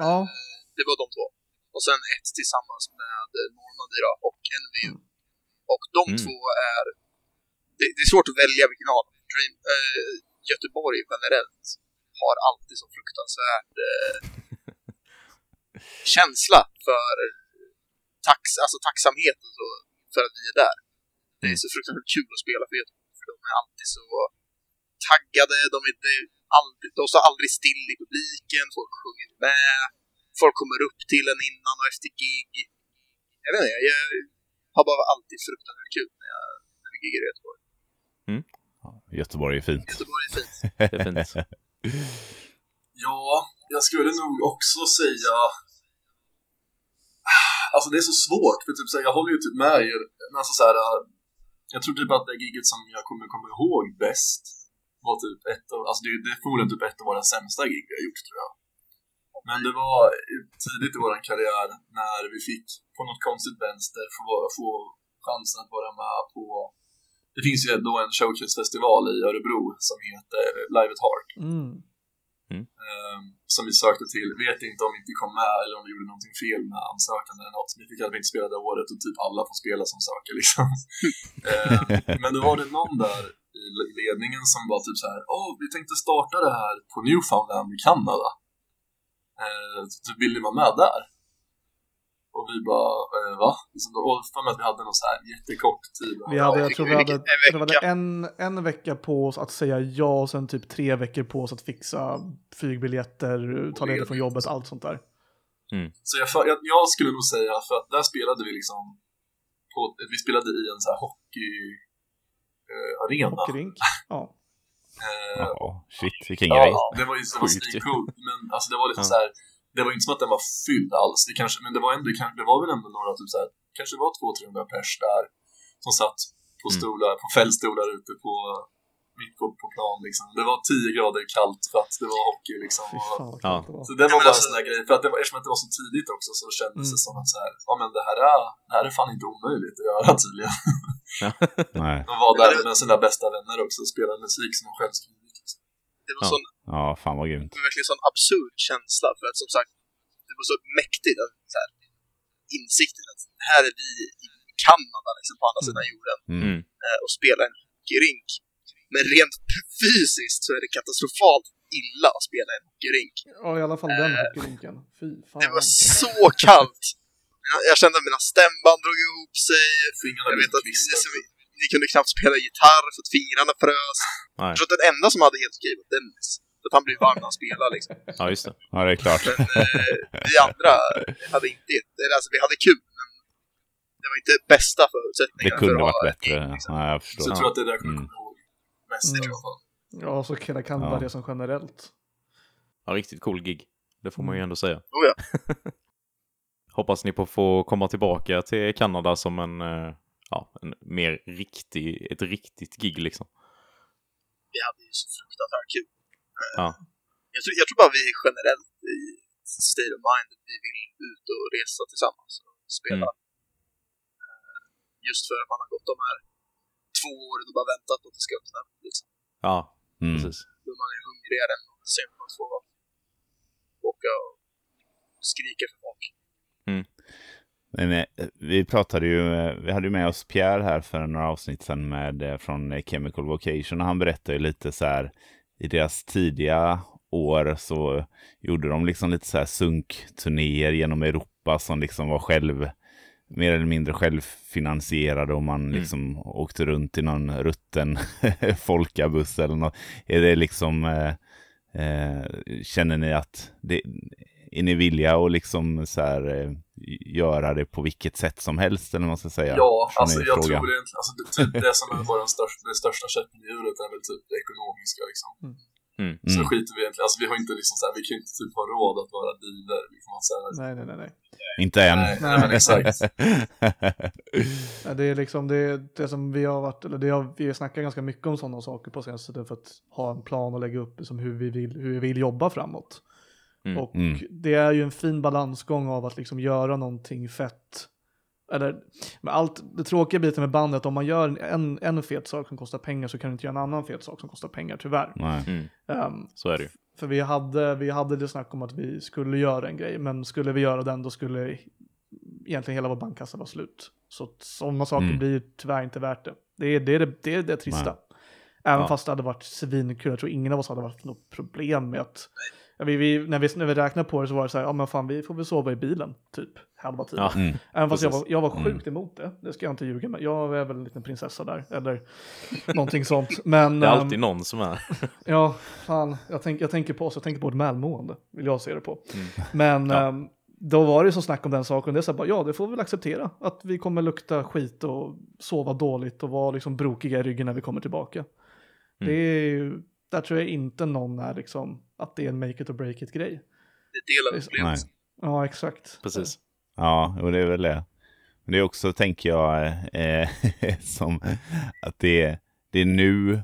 Ja. Uh, det var de två. Och sen ett tillsammans med Normandy då, och NVU. Mm. Och de mm. två är... Det, det, är svårt att välja vilken av Dream, äh, Göteborg generellt har alltid så fruktansvärd eh, känsla för tax, alltså tacksamhet så, för att vi är där. Det är så fruktansvärt kul att spela för Göteborg, för de är alltid så taggade, de, är inte aldrig, de står aldrig still i publiken, folk sjunger med, folk kommer upp till en innan och efter gig. Jag vet inte, jag har bara alltid fruktansvärt kul när, jag, när vi giggar i Göteborg. Mm. Göteborg är fint. Göteborg är fint. det är fint. ja, jag skulle nog också säga Alltså det är så svårt, för typ, så här, jag håller ju typ med er. Alltså, så här, jag tror typ att det giget som jag kommer komma ihåg bäst var typ ett av, alltså det, det är förmodligen typ ett av våra sämsta gig vi har gjort tror jag. Men det var tidigt i vår karriär när vi fick på något konstigt vänster få, få chansen att vara med på det finns ju då en showcase-festival i Örebro som heter Live at Heart. Mm. Mm. Um, som vi sökte till, vet inte om vi inte kom med eller om vi gjorde någonting fel med ansökan eller något. Vi fick att vi inte spela det året och typ alla får spela som söker liksom. um, men då var det någon där i ledningen som var typ så här, åh, oh, vi tänkte starta det här på Newfoundland i Kanada. Uh, typ, vill ni vara med där? Och vi bara, eh, va? Liksom, och för mig att vi hade någon så här jättekort tid. Vi hade, jag tror vi hade, en, vecka. en, en vecka på oss att säga ja och sen typ tre veckor på oss att fixa flygbiljetter, ta ledigt från jobbet, allt sånt där. Mm. Så jag, jag, jag, skulle nog säga, för att där spelade vi liksom, på, vi spelade i en så här hockey eh, arena. Hockeyrink, ja. Eh, oh, shit, vilken ja, grej. det var ju så coolt, men alltså det var lite ja. så här det var inte som att den var fylld alls, det kanske, men det var, ändå, det var väl ändå några, typ så här, kanske det var 200-300 pers där som satt på mm. stolar, mm. på fällstolar ute på mitt på, på plan liksom. Det var 10 grader kallt för att det var hockey liksom. Och, ja. Så det var bara en sån där grej, för att det var, eftersom att det var så tidigt också så kändes mm. det som att så här, ja men det här, är, det här är fan inte omöjligt att göra tydligen. Ja. Nej. De var där med sina bästa vänner också och spelade musik som de själv skrivit. Liksom. Det var ja. sån Ja, fan vad grymt. Det var verkligen en sån absurd känsla för att som sagt, det var så mäktigt att så här, insikten att här är vi i Kanada liksom på andra mm. sidan jorden mm. Eh, och spelar en hockeyrink. Men rent fysiskt så är det katastrofalt illa att spela en hockeyrink. Ja, i alla fall den eh, hockeyrinken. Fy fan. Det var så kallt. Jag, jag kände att mina stämband drog ihop sig. Fingrarna jag vet att ni, ni kunde knappt spela gitarr för att fingrarna frös. Nej. Jag tror att den enda som hade helt okej var Dennis. För att han blir varm när han spelar liksom. Ja, just det. Ja, det är klart. Men eh, vi andra hade inte, alltså vi hade kul, men det var inte bästa förutsättningarna. Det kunde för varit bättre. Liksom. Ja, jag förstår. Så jag tror att det är där jag kommer mm. ihåg mest mm. i alla fall. Ja, så kan det kan ja. vara det som generellt. Ja, riktigt cool gig. Det får man ju ändå säga. Oh, ja. Hoppas ni på få komma tillbaka till Kanada som en, eh, ja, en mer riktig, ett riktigt gig liksom. Vi hade ju så fruktansvärt kul. Ja. Jag, tror, jag tror bara vi generellt i state of mind vi vill ut och resa tillsammans och spela. Mm. Eh, just för att man har gått de här två åren och bara väntat på att det ska öppna. Liksom. Ja, mm. precis. Då man är hungrigare än någonsin på att få åka och skrika för folk. Mm. Men, eh, vi pratade ju, eh, vi hade ju med oss Pierre här för några avsnitt sedan med, från Chemical Vocation och han berättade ju lite så här i deras tidiga år så gjorde de liksom lite så här sunkturnéer genom Europa som liksom var själv mer eller mindre självfinansierade och man mm. liksom åkte runt i någon rutten folkabuss eller något. Är det liksom, eh, eh, känner ni att det, är ni villiga att liksom så här, eh, göra det på vilket sätt som helst eller vad man ska säga? Ja, alltså jag fråga. tror egentligen, alltså, det, typ, det som är vår största, det största köttdjuret är väl typ det ekonomiska liksom. Mm. Mm. Så mm. skiter vi egentligen, alltså vi har inte liksom så här, vi kan ju inte typ ha råd att vara dealer. Liksom, så här. Nej, nej, nej, nej. Inte än. Nej, nej men exakt. ja, det är liksom det, det som vi har varit, eller det har, vi har snackat ganska mycket om sådana saker på senaste tiden för att ha en plan och lägga upp som hur vi vill, hur vi vill jobba framåt. Mm. Och mm. det är ju en fin balansgång av att liksom göra någonting fett. Eller, med allt, det tråkiga biten med bandet, att om man gör en, en fet sak som kostar pengar så kan du inte göra en annan fet sak som kostar pengar, tyvärr. Nej. Um, så är det ju. För vi hade, vi hade det snack om att vi skulle göra en grej, men skulle vi göra den då skulle egentligen hela vår bankkassa vara slut. Så sådana saker mm. blir tyvärr inte värt det. Det är det, är det, det, är det trista. Även ja. fast det hade varit svinkul, jag tror ingen av oss hade varit något problem med att Ja, vi, vi, när, vi, när vi räknade på det så var det så här, ja men fan vi får väl sova i bilen typ halva tiden. Ja, mm, Även fast jag var, jag var mm. sjukt emot det, det ska jag inte ljuga med. Jag är väl en liten prinsessa där, eller någonting sånt. Men, det är alltid um, någon som är. ja, fan, jag, tänk, jag tänker på oss, jag tänker på ett välmående, vill jag se det på. Mm. Men ja. um, då var det så snack om den saken, det är så här, bara, ja det får vi väl acceptera, att vi kommer lukta skit och sova dåligt och vara liksom brokiga i ryggen när vi kommer tillbaka. Mm. Det är ju, där tror jag inte någon är liksom, att det är en make it or break it grej. Det delar upplevelsen. Ja, exakt. Precis. Ja, och det är väl det. Men det är också, tänker jag, eh, som att det, det är nu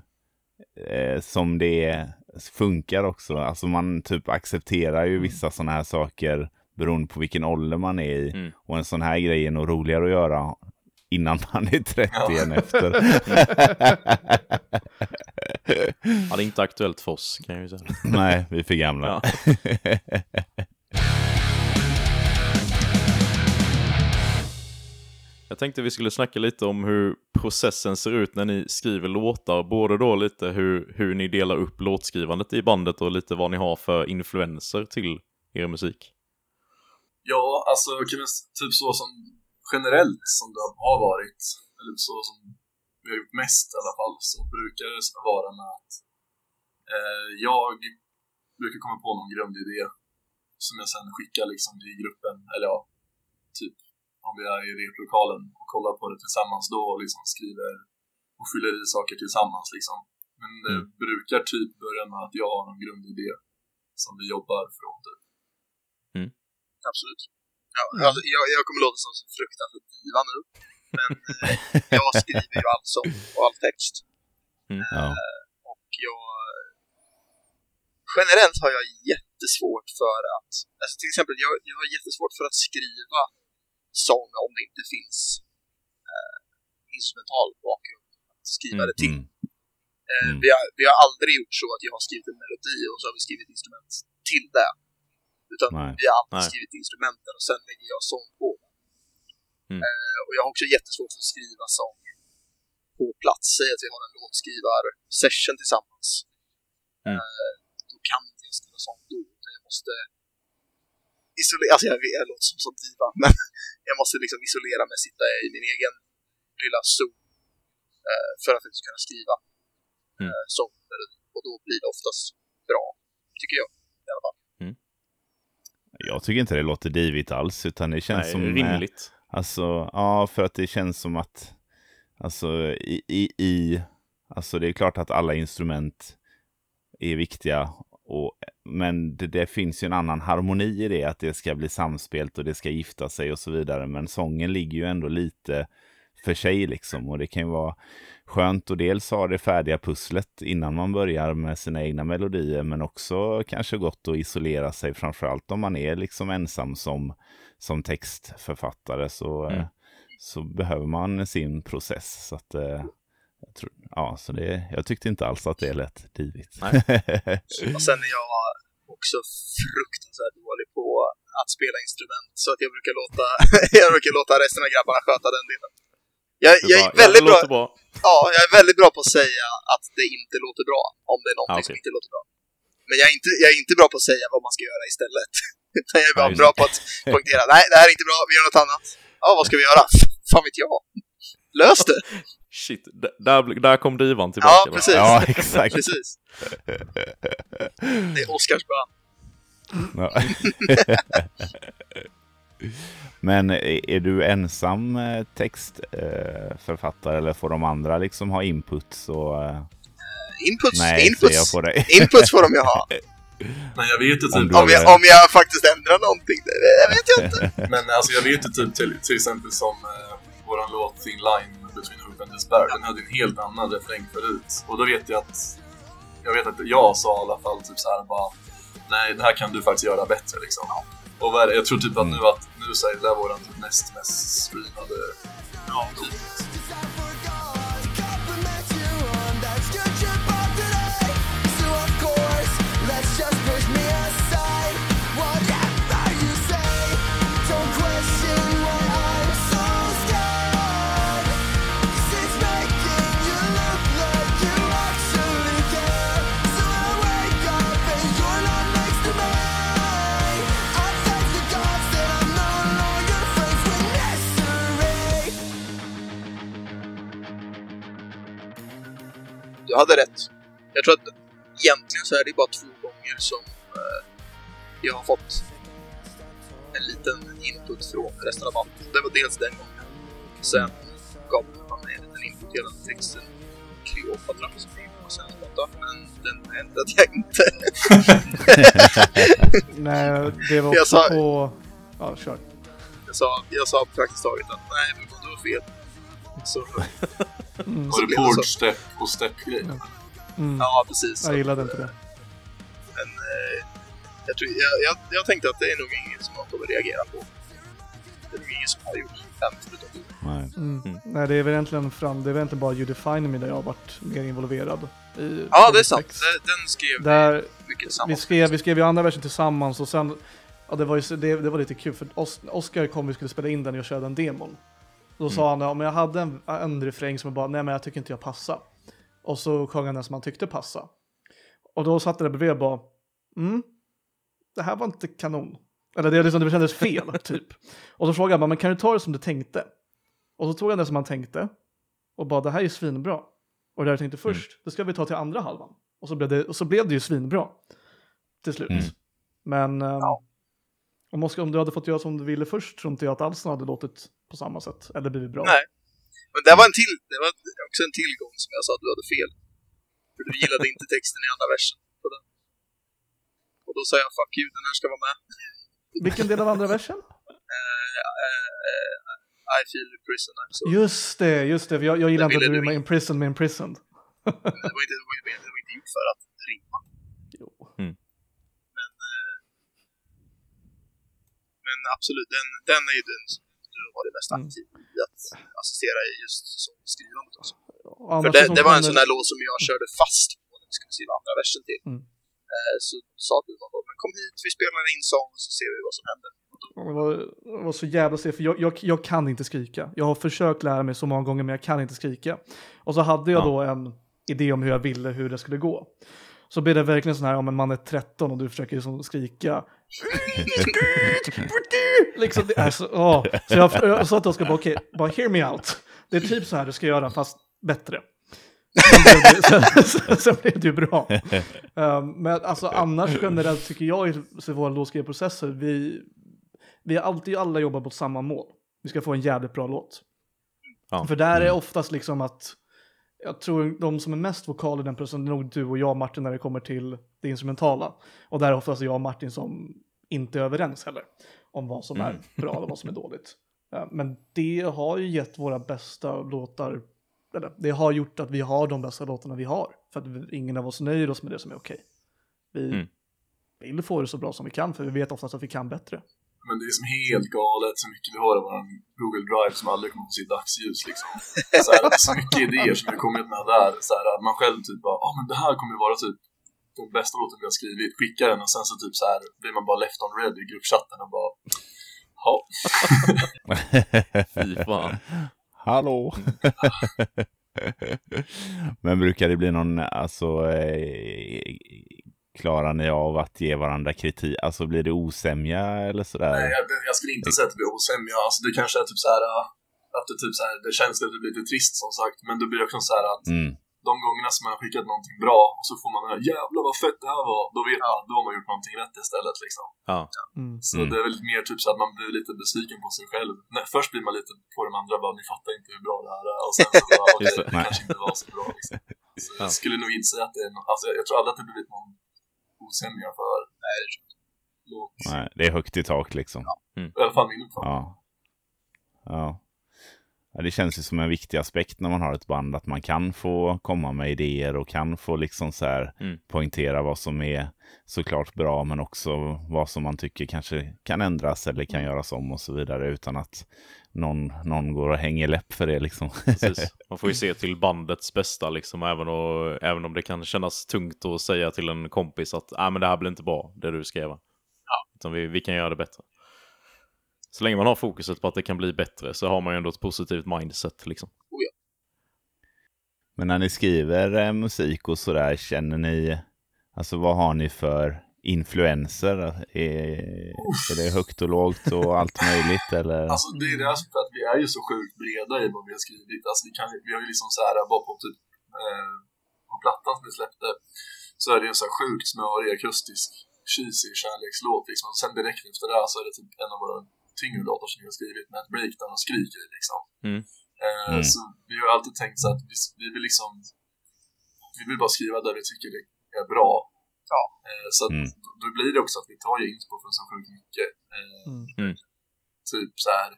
eh, som det funkar också. Alltså man typ accepterar ju mm. vissa sådana här saker beroende på vilken ålder man är i. Mm. Och en sån här grej är nog roligare att göra innan man är 30 ja. än efter. ja, det är inte aktuellt för oss kan jag ju säga. Nej, vi är för gamla. Ja. Jag tänkte vi skulle snacka lite om hur processen ser ut när ni skriver låtar. Både då lite hur, hur ni delar upp låtskrivandet i bandet och lite vad ni har för influenser till er musik. Ja, alltså typ så som generellt som det har varit, eller så som vi har gjort mest i alla fall, så brukar det vara med att eh, jag brukar komma på någon grundidé som jag sen skickar liksom i gruppen, eller ja, typ om vi är i replokalen och kollar på det tillsammans då och liksom skriver och fyller i saker tillsammans liksom. Men det mm. brukar typ börja med att jag har någon grundidé som vi jobbar från typ. Mm. Absolut. Ja, mm. jag, jag, kommer låta som fruktansvärt diva nu. Men eh, jag skriver ju all sång och all text. Mm, ja. eh, och jag... Generellt har jag jättesvårt för att... Alltså till exempel, jag, jag har jättesvårt för att skriva sång om det inte finns eh, instrumental bakgrund att skriva det till. Mm. Eh, mm. vi, har, vi har aldrig gjort så att jag har skrivit en melodi och så har vi skrivit instrument till det. Utan Nej. vi har alltid Nej. skrivit instrumenten och sen lägger jag sång på. Mm. Eh, och jag har också jättesvårt för att skriva sång på plats. Säg att vi har en låtskrivar-session tillsammans. Mm. Eh, då kan inte jag skriva sång då. Jag måste isolera, alltså jag, jag låter som som diva, men jag måste liksom isolera mig, sitta i min egen lilla zon eh, för att faktiskt kunna skriva mm. eh, sång. Och då blir det oftast bra, tycker jag i alla fall. Jag tycker inte det låter divigt alls, utan det känns Nej, som... Eh, rimligt. Alltså, ja, för att det känns som att, alltså i, i, i, alltså det är klart att alla instrument är viktiga, och, men det, det, finns ju en annan harmoni i det, att det ska bli samspelt och det ska gifta sig och så vidare. Men sången ligger ju ändå lite för sig liksom. Och det kan ju vara skönt att dels ha det färdiga pusslet innan man börjar med sina egna melodier, men också kanske gott att isolera sig, framförallt om man är liksom ensam som, som textförfattare så, mm. så behöver man sin process. Så att, eh, jag tror, ja, så det, jag tyckte inte alls att det lät divigt. och sen är jag också fruktansvärt dålig på att spela instrument, så att jag brukar låta, jag brukar låta resten av grabbarna sköta den delen. Jag, jag är väldigt bra, bra, Ja, jag är väldigt bra på att säga att det inte låter bra, om det är någonting ah, okay. som inte låter bra. Men jag är inte, jag är inte bra på att säga vad man ska göra istället. Utan jag är bara bra på att poängtera, nej, det här är inte bra, vi gör något annat. Ja, vad ska vi göra? Fan vet jag. Lös det! Shit, där, där kom divan tillbaka. Ja, precis. Ja, exakt. precis. Det är Oscars bön. Ja. Men är du ensam eh, textförfattare eller får de andra liksom ha inputs? Och... Eh? Inputs, Nej, inputs, jag får det. inputs får de ju ha. Nej, jag vet inte. Typ, om, jag, om jag faktiskt ändrar någonting, det vet jag inte. Men alltså jag vet ju typ till, till exempel som eh, våran låt Thin Line Between Hope and Despair, den hade en helt annan refräng förut. Och då vet jag att jag vet att jag sa i alla fall typ så här bara Nej, det här kan du faktiskt göra bättre liksom. Och jag tror typ att nu att nu så är det där våran näst mest streamade ja, typ. Du hade rätt. Jag tror att egentligen så är det bara två gånger som eh, jag har fått en liten input från resten av bandet. Det var dels den gången. Sen gav man mig en liten input gällande texten Kleopatra som är på sen men den ändrade jag inte. nej, det var också sa, på... Ja, kör. Jag sa, jag sa praktiskt taget att nej, du har fel. Så, mm. Var det board step och step-grej? Mm. Ja, precis. Jag gillade inte det. Men eh, jag, tror, jag, jag, jag, tänkte att det är nog ingen som man kommer reagera på. Det är nog ingen som har gjort den förutom Nej. Mm. Mm. Nej, det är väl egentligen fram, det är väl egentligen bara You Define Me där jag har varit mer involverad. I, ja, det är sant. Den skrev där, mycket tillsammans. Vi skrev, vi skrev ju andra versen tillsammans och sen, ja det var ju det, det var lite kul för Oskar kom och skulle spela in den och jag körde en demon. Då mm. sa han, om jag hade en, en refräng som jag bara, nej men jag tycker inte jag passar. Och så sjöng han den som han tyckte passa. Och då satt det där bredvid och bara, mm, det här var inte kanon. Eller det, liksom, det kändes fel, typ. Och så frågade jag, men kan du ta det som du tänkte? Och så tog han det som han tänkte och bara, det här är svinbra. Och det jag tänkte mm. först, mm. det ska vi ta till andra halvan. Och så blev det, och så blev det ju svinbra till slut. Mm. Men um, ja. om, Oskar, om du hade fått göra som du ville först tror inte jag att alls hade låtit på samma sätt. Eller blivit bra. Nej, men det var, en till, det var också en tillgång som jag sa att du hade fel. För du gillade inte texten i andra versen på den. Och då sa jag fuck you, den här ska vara med. Vilken del av andra versen? Uh, uh, I feel prisoner. Så. Just det, just det. Jag, jag gillar inte att rima imprisoned med imprisoned. det, var inte, det, var, det var inte gjort för att rimma. Jo. Mm. Men, men absolut, den, den är ju den som har varit mest mm. aktiv mm. i att assistera i just sångskrivandet också. För det, det var en sån där låt som jag körde fast på när vi skulle skriva andra versen till. Mm. Eh, så sa du gång, men kom hit, vi spelar in sång och så ser vi vad som händer. Det var, det var så jävla stelt, för jag, jag, jag, kan inte skrika. Jag har försökt lära mig så många gånger, men jag kan inte skrika. Och så hade jag ja. då en idé om hur jag ville hur det skulle gå. Så blir det verkligen sån här, om en man är 13 och du försöker liksom skrika. liksom, det är så, åh. så jag, jag sa att jag ska bara, okej, okay, bara hear me out. Det är typ så här du ska göra, fast bättre. sen, blev det ju bra. Um, men alltså annars generellt tycker jag i våra låtskrivprocesser, vi, vi har alltid alla jobbat mot samma mål. Vi ska få en jävligt bra låt. Ja. För där är mm. oftast liksom att jag tror de som är mest vokala i den processen är nog du och jag Martin när det kommer till det instrumentala. Och där är oftast jag och Martin som inte är överens heller om vad som är mm. bra och vad som är dåligt. Men det har ju gett våra bästa låtar, eller det har gjort att vi har de bästa låtarna vi har. För att ingen av oss nöjer oss med det som är okej. Vi mm. vill få det så bra som vi kan för vi vet oftast att vi kan bättre. Men det är som helt galet så mycket vi har i vår Google Drive som aldrig kommer att se dagsljus liksom. Så här, det är så mycket idéer som vi kommit med där. Så här, man själv typ bara, ja ah, men det här kommer ju vara typ den bästa låten vi har skrivit. Skickar den och sen så typ så här blir man bara left on red i gruppchatten och bara, ja. Fy fan. Hallå. men brukar det bli någon, alltså, eh, klarar ni av att ge varandra kritik? Alltså blir det osämja eller sådär? Nej, jag, jag skulle inte säga att det blir osämja. Alltså det kanske är typ så här äh, att det typ så här, det känns lite, lite trist som sagt, men det blir också så här att mm. de gångerna som man har skickat någonting bra och så får man höra jävlar vad fett det här var, då vet man, då har man gjort någonting rätt istället liksom. Ja. Mm. Så mm. det är väl mer typ så att man blir lite besviken på sig själv. Nej, först blir man lite på de andra, bara ni fattar inte hur bra det här är och sen så bara, okay, det kanske inte var så bra liksom. Så ja. Jag skulle nog inte säga att det är, alltså jag tror aldrig att det blivit någon osämja för. Nej, det Nej, det är högt i tak liksom. Ja. Mm. I alla fall min uppfattning. Ja. ja. Ja, det känns ju som en viktig aspekt när man har ett band att man kan få komma med idéer och kan få liksom så här mm. poängtera vad som är såklart bra men också vad som man tycker kanske kan ändras eller kan mm. göras om och så vidare utan att någon, någon går och hänger läpp för det liksom. Precis. Man får ju se till bandets bästa liksom, även, och, även om det kan kännas tungt att säga till en kompis att ah, men det här blir inte bra, det du skrev. Ja. Utan vi, vi kan göra det bättre. Så länge man har fokuset på att det kan bli bättre så har man ju ändå ett positivt mindset liksom. Oh ja. Men när ni skriver eh, musik och sådär, känner ni, alltså vad har ni för influenser? Är, är det högt och lågt och allt möjligt eller? Alltså det är det för att vi är ju så sjukt breda i vad vi har skrivit. Alltså vi, kan, vi har ju liksom så här bara på typ eh, på plattan som vi släppte så är det en sån här sjukt smörig akustisk cheesy kärlekslåt liksom. Och sen direkt efter det så är det typ en av våra tyngre låtar som vi har skrivit med ett breakdown och skrik i liksom. Mm. Eh, mm. Så vi har alltid tänkt så att vi, vi vill liksom vi vill bara skriva där vi tycker det är bra. Ja. Eh, så att, mm. då blir det också att vi tar ju inspo från så sjukt mycket. Eh, mm. mm. Typ så här.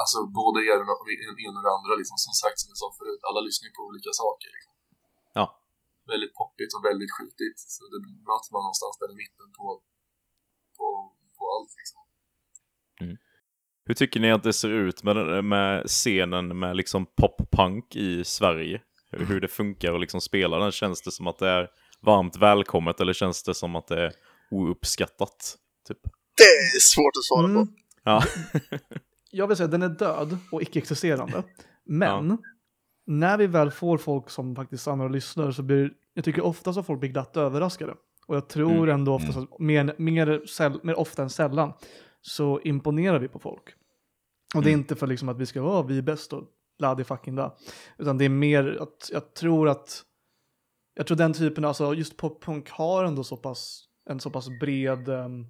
Alltså både en och det andra liksom, som sagt som jag sa förut, alla lyssnar på olika saker. Liksom. Ja. Väldigt poppigt och väldigt skitigt. Så det möter man någonstans där i mitten på, på, på allt liksom. Mm. Hur tycker ni att det ser ut med, med scenen med liksom pop-punk i Sverige? Hur, hur det funkar och liksom spela den? Känns det som att det är varmt välkommet eller känns det som att det är ouppskattat? Typ? Det är svårt att svara mm. på. Ja. Jag vill säga att den är död och icke-existerande. Men ja. när vi väl får folk som faktiskt stannar och lyssnar så blir, jag tycker oftast att folk blir glatt överraskade. Och jag tror mm. ändå oftast mm. att mer, mer, mer ofta än sällan så imponerar vi på folk. Och det är mm. inte för liksom att vi ska vara vi är bäst och la fucking da. Utan det är mer att jag tror att jag tror den typen, alltså just poppunk har ändå så pass, en så pass bred um,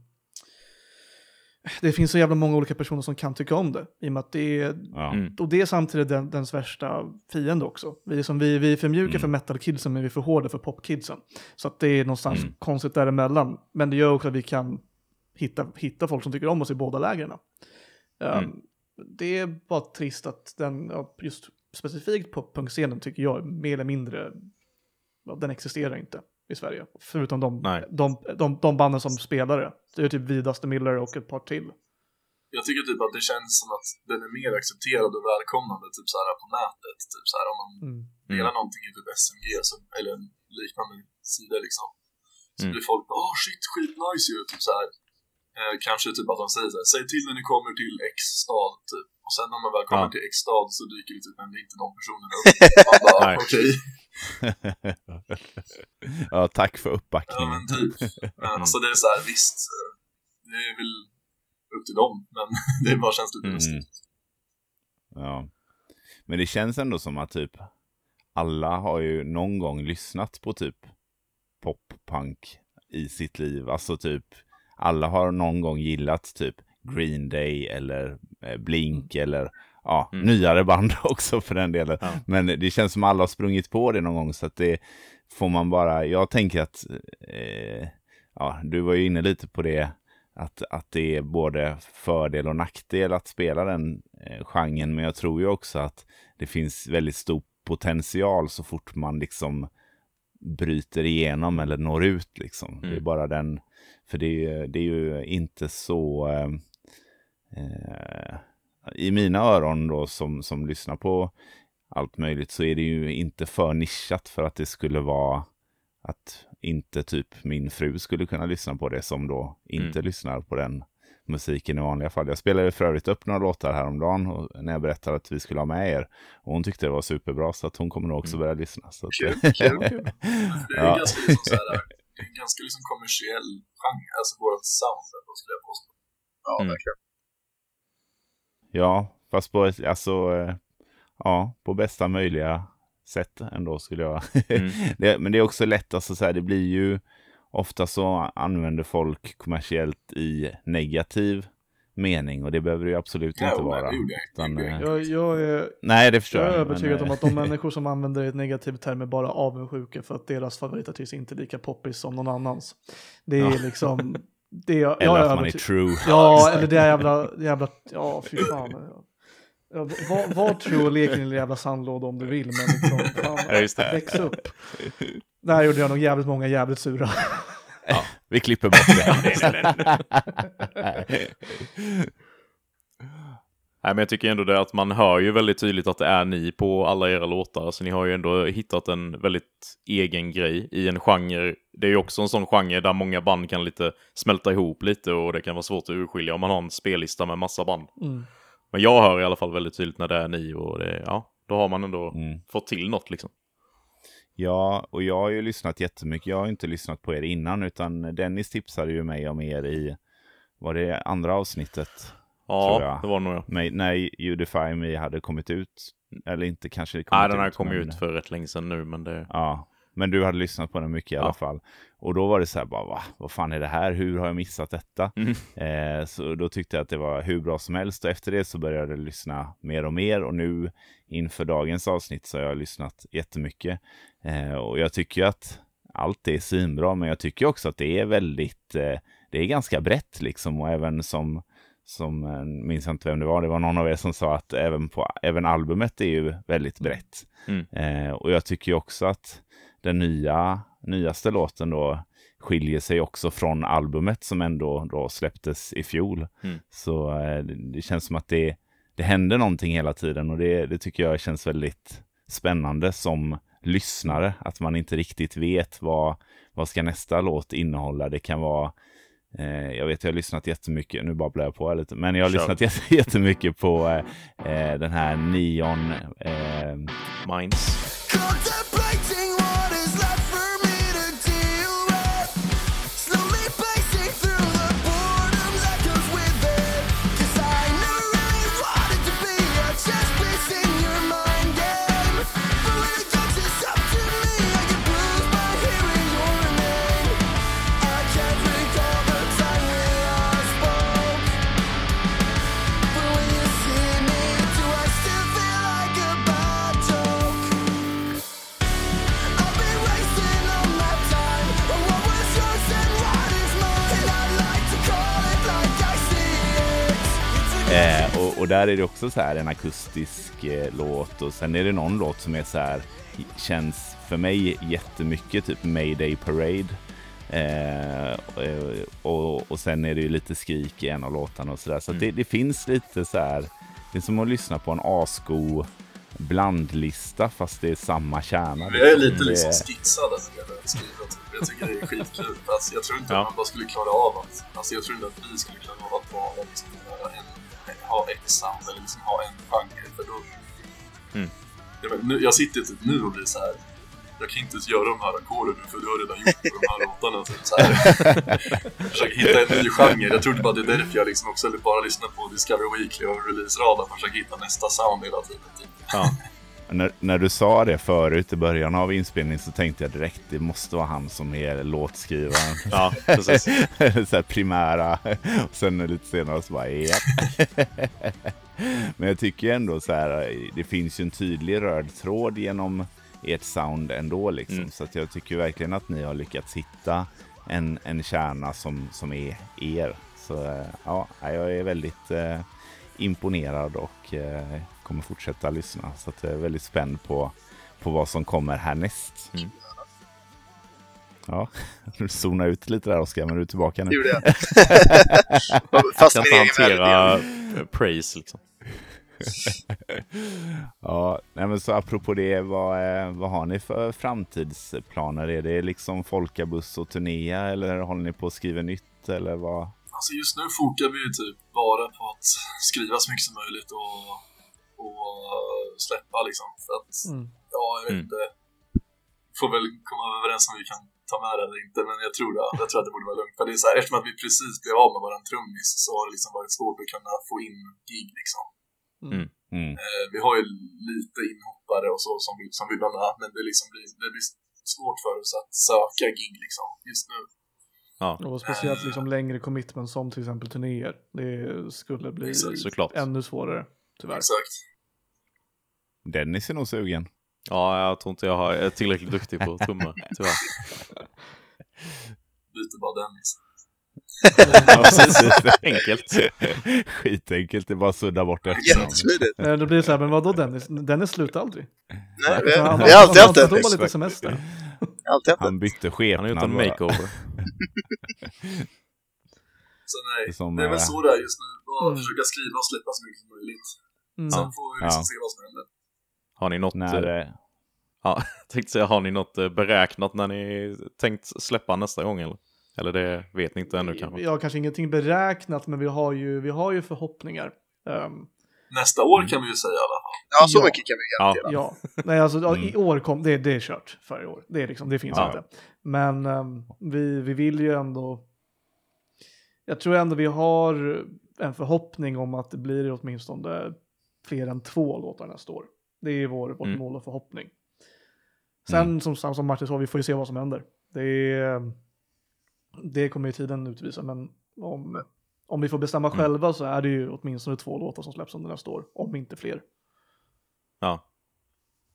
det finns så jävla många olika personer som kan tycka om det. I och med att det är, ja. Mm. och det är samtidigt den, dens värsta fiende också. Vi, som, vi, vi är för mjuka mm. för metal-kidsen men vi är för hårda för pop-kidsen. Så att det är någonstans mm. konstigt däremellan. Men det gör också att vi kan hitta, hitta folk som tycker om oss i båda lägren. Um, det är bara trist att den, just specifikt pop-punk-scenen tycker jag mer eller mindre, den existerar inte i Sverige. Förutom de, de, de, de, banden som spelar det. Det är typ Vidaste Miller och ett par till. Jag tycker typ att det känns som att den är mer accepterad och välkomnande typ så här på nätet. Typ så här om man mm. delar någonting i typ SMG så, eller en liknande sida liksom. Så mm. blir folk bara åh oh, shit skit nice ju. Typ så här. Eh, kanske typ att de säger så här, säg till när ni kommer till X stad typ. Och sen när man väl kommer ja. till X stad så dyker det typ inte de personerna upp. Man bara okej. Ja, tack för uppbackningen. Ja, men typ. Men, alltså det är så här, visst. Det är väl upp till dem, men det bara känns lite lustigt. Mm. Ja. Men det känns ändå som att typ alla har ju någon gång lyssnat på typ pop-punk i sitt liv. Alltså typ alla har någon gång gillat typ Green Day eller eh, Blink mm. eller ja, mm. nyare band också för den delen. Ja. Men det känns som alla har sprungit på det någon gång så att det får man bara, jag tänker att, eh, ja, du var ju inne lite på det, att, att det är både fördel och nackdel att spela den eh, genren, men jag tror ju också att det finns väldigt stor potential så fort man liksom bryter igenom eller når ut liksom. Mm. Det är mm. bara den, för det, det är ju inte så... Eh, eh, I mina öron då som, som lyssnar på allt möjligt så är det ju inte för nischat för att det skulle vara att inte typ min fru skulle kunna lyssna på det som då inte mm. lyssnar på den musiken i vanliga fall. Jag spelade för övrigt upp några låtar häromdagen och när jag berättade att vi skulle ha med er. Och hon tyckte det var superbra så att hon kommer nog också mm. börja lyssna. Så att, kul, kul, kul. Det är ja. ganska liksom så här, ganska liksom kommersiell genre, alltså vårt sound, skulle jag påstå. Ja, mm. Ja, fast på, alltså, eh, ja, på bästa möjliga sätt ändå skulle jag. Mm. det, men det är också lätt, alltså så här, det blir ju ofta så använder folk kommersiellt i negativ mening och det behöver det ju absolut ja, inte vara. Utan, eh, jag, jag, är, nej, det förstår jag. Jag är övertygad men, om att de människor som använder ett negativt term är bara avundsjuka för att deras favoritartist inte är lika poppis som någon annans. Det är ja. liksom... Det, eller att man är true. Ja, eller det är jävla, jävla, ja fy fan. Ja, var, var true och lek i din jävla sandlåda om du vill, men liksom, fan, ja, just det. väx upp. Där gjorde jag nog jävligt många jävligt sura. Ja, vi klipper bort det. Nej, men jag tycker ändå det att man hör ju väldigt tydligt att det är ni på alla era låtar. Så ni har ju ändå hittat en väldigt egen grej i en genre. Det är ju också en sån genre där många band kan lite smälta ihop lite och det kan vara svårt att urskilja om man har en spellista med massa band. Mm. Men jag hör i alla fall väldigt tydligt när det är ni och det, ja, då har man ändå mm. fått till något liksom. Ja, och jag har ju lyssnat jättemycket. Jag har inte lyssnat på er innan, utan Dennis tipsade ju mig om er i, var det andra avsnittet? Ja, det var nog ja. När Udify Me hade kommit ut, Eller inte kanske det Nej, den här kom ju ut för rätt länge sedan nu, men det... Ja, men du hade lyssnat på den mycket i ja. alla fall. Och då var det så här bara, Va? vad fan är det här? Hur har jag missat detta? Mm. Eh, så då tyckte jag att det var hur bra som helst och efter det så började jag lyssna mer och mer och nu inför dagens avsnitt så har jag lyssnat jättemycket. Eh, och jag tycker att allt är svinbra, men jag tycker också att det är väldigt, eh, det är ganska brett liksom och även som som, eh, minns inte vem det var, det var någon av er som sa att även, på, även albumet är ju väldigt brett. Mm. Eh, och jag tycker också att den nya, nyaste låten då skiljer sig också från albumet som ändå då släpptes i fjol. Mm. Så eh, det känns som att det, det händer någonting hela tiden och det, det tycker jag känns väldigt spännande som lyssnare, att man inte riktigt vet vad, vad ska nästa låt innehålla. Det kan vara Eh, jag vet, jag har lyssnat jättemycket, nu babblar jag på lite, men jag har Kör. lyssnat jättemycket på eh, den här Neon... Eh, Minds. Och där är det också så här en akustisk eh, låt och sen är det någon låt som är så här, känns för mig jättemycket typ Mayday Parade. Eh, och, och sen är det ju lite skrik i en av låtarna och sådär. Så, där. så mm. det, det, finns lite så här, det är som att lyssna på en asko blandlista fast det är samma kärna. Jag är lite det... liksom skitsad Jag tycker det är skitkul. Alltså, jag tror inte ja. att man bara skulle klara av att, alltså, jag tror inte att vi skulle klara av att bara liksom, ha ett sound eller liksom ha en genre. För då... Mm. Jag, nu, jag sitter typ nu och blir så här. Jag kan inte ens göra de här ackorden nu för du har redan gjort de här låtarna. Typ så här. försöker hitta en ny genre. Jag tror bara det är därför jag liksom också bara lyssnar på Discovery Weekly och Release-radar för att försöka hitta nästa sound hela tiden. Typ. Ja. När, när, du sa det förut i början av inspelningen så tänkte jag direkt det måste vara han som är låtskrivaren. ja, precis. så här primära. Och sen lite senare så bara ja. Men jag tycker ändå så här, det finns ju en tydlig röd tråd genom ert sound ändå liksom. Mm. Så att jag tycker verkligen att ni har lyckats hitta en, en kärna som, som är er. Så eh, ja, jag är väldigt eh, imponerad och eh, kommer fortsätta lyssna. Så jag är väldigt spänd på, på vad som kommer härnäst. Mm. Ja, du zonar ut lite där Oskar, men du är tillbaka nu. Gjorde jag. Fast kan inte hantera praise liksom. ja, nej men så apropå det, vad, eh, vad har ni för framtidsplaner? Är det liksom folkabuss och turné eller håller ni på att skriva nytt eller vad? Alltså just nu fokar vi ju typ bara på att skriva så mycket som möjligt och och släppa liksom. För att, mm. ja, jag vet mm. inte. Får väl komma överens om vi kan ta med det eller inte, men jag tror det. Jag tror att det borde vara lugnt. För det är så här, eftersom att vi precis blev av med våran trummis så har det liksom varit svårt att kunna få in gig liksom. Mm. Mm. Eh, vi har ju lite inhoppare och så som, som vill vara med, men det, liksom blir, det blir svårt för oss att söka gig liksom just nu. Ja. Och speciellt liksom längre commitment som till exempel turnéer. Det skulle bli Exakt. ännu svårare, tyvärr. Exakt. Dennis är nog sugen. Ja, jag tror inte jag är tillräckligt duktig på trummor, tyvärr. Byter bara Dennis. ja, precis. Enkelt. Skitenkelt, det är bara att sudda bort det. Jättesmidigt. Eh, då blir det så här, men vadå Dennis? Dennis slutar aldrig. Nej, vi har alltid haft Dennis. Han lite semester. Han bytte skepnad. Han har gjort en makeover. så nej, som, det är väl eh, så det är just nu. Bara mm. försöka skriva och släppa så mycket som möjligt. Mm. Sen får vi liksom ja. se vad som händer. Har ni något... När, äh, ja, tänkte säga, har ni något eh, beräknat när ni tänkt släppa nästa gång eller? Eller det vet ni inte ännu kanske? Ja, kanske ingenting beräknat, men vi har ju, vi har ju förhoppningar. Um, Nästa år kan vi ju säga i alla fall. Ja, så ja. mycket kan vi garantera. Ja, ja. Nej, alltså, mm. i år kom, det, det är kört för i år. Det, är liksom, det finns ja. inte. Men um, vi, vi vill ju ändå... Jag tror ändå vi har en förhoppning om att det blir åtminstone fler än två låtar nästa år. Det är vår, vårt mm. mål och förhoppning. Sen mm. som, som Martin sa, vi får ju se vad som händer. Det, är, det kommer ju tiden utvisa, men om, om vi får bestämma mm. själva så är det ju åtminstone två låtar som släpps under nästa år, om inte fler. Ja.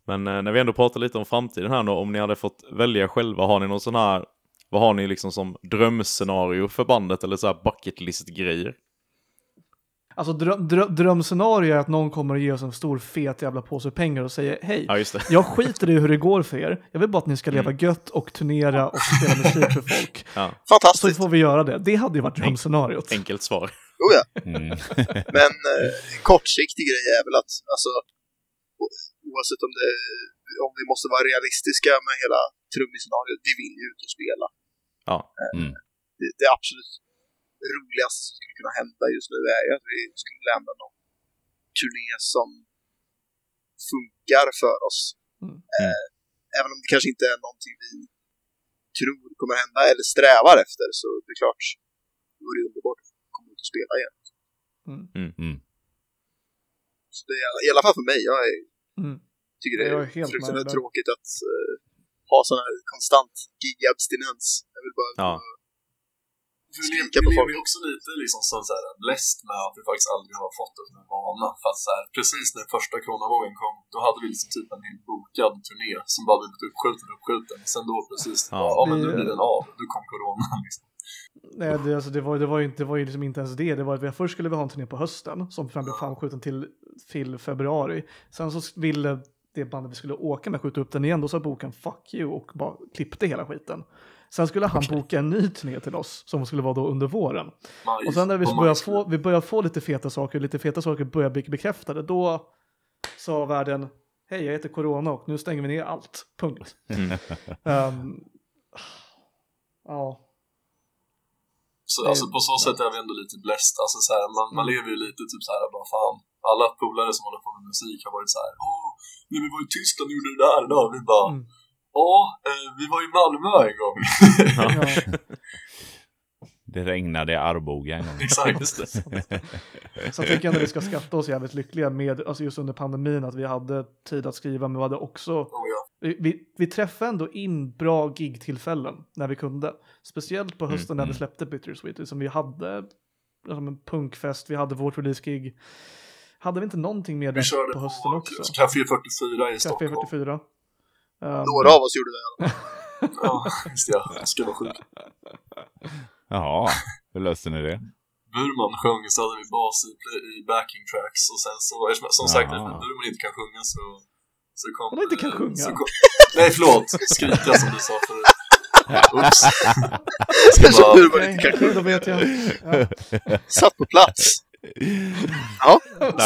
Men eh, när vi ändå pratar lite om framtiden här nu, om ni hade fått välja själva, har ni någon sån här, vad har ni liksom som drömscenario för bandet eller så här bucket list grejer? Alltså drö drö drömscenario är att någon kommer och ger oss en stor fet jävla påse pengar och säger hej, ja, jag skiter i hur det går för er. Jag vill bara att ni ska leva mm. gött och turnera och spela musik för folk. Ja. Fantastiskt. Så får vi göra det. Det hade ju varit drömscenariot. Enkelt svar. Jo ja. Mm. Men eh, kortsiktig grej är väl att, alltså, oavsett om, det, om vi måste vara realistiska med hela trummiscenariot, vi vill ju ut och spela. Ja. Eh, mm. Det, det absolut roligaste som skulle kunna hända just nu är ju att vi skulle lämna någon turné som funkar för oss. Mm. Eh, även om det kanske inte är någonting vi tror kommer hända eller strävar efter så det är klart, det vore underbart att komma ut och spela igen. Mm. Mm. mm. Så det är i alla fall för mig, jag är, mm. tycker det är, är fruktansvärt tråkigt att uh, ha sån här konstant gig-abstinens. Jag vill bara ja vi lever ju också lite liksom så, här, bläst med att vi faktiskt aldrig har fått en vana. För att så här, precis när första coronavågen kom, då hade vi liksom typ en helt bokad turné som bara blivit uppskjuten och uppskjuten. Sen då precis, ja, ja men nu blir den av, då kom corona liksom. Nej, det, alltså, det, var, det, var ju, det var ju liksom inte ens det. det var att vi, först skulle vi ha en turné på hösten som blev framskjuten till, till februari. Sen så ville det bandet vi skulle åka med skjuta upp den igen. Då sa boken fuck you och bara klippte hela skiten. Sen skulle han okay. boka en ny turné till oss som skulle vara då under våren. Majs, och sen när vi började få, vi började få lite feta saker, lite feta saker började bli bekräftade, då sa världen hej jag heter Corona och nu stänger vi ner allt, punkt. Um, ja. Så, alltså, på så sätt är vi ändå lite bläst. Alltså, så här, man, man mm. lever ju lite typ så här, bara fan. Alla polare som håller på med musik har varit så här, åh, när vi var i Tyskland och gjorde det där då. Vi bara, mm. Ja, eh, vi var i Malmö en gång. Ja. Det regnade i Arboga en gång. Exakt. Så jag tycker ändå vi ska skatta oss jävligt lyckliga med, alltså just under pandemin, att vi hade tid att skriva, men vi hade också, oh, ja. vi, vi, vi, träffade ändå in bra gigtillfällen när vi kunde. Speciellt på hösten mm, när vi mm. släppte Bittersweet, som vi hade som en punkfest, vi hade vårt release-gig. Hade vi inte någonting mer där på hösten på också? Café 44 i Stockholm. Café 44. Um, Några av oss gjorde det. ja, just det. Jag ska vara sjuk. Jaha, hur löste ni det? Burman sjöng så hade vi bas i, i backing tracks och sen så, som sagt, Burman inte kan sjunga så, så kom... Han inte kan sjunga? Kom, nej, förlåt. Skrika som du sa förut. Oops. Ska bara... Burman inte kan sjunga. Då vet jag. Ja. Satt på plats. Ja,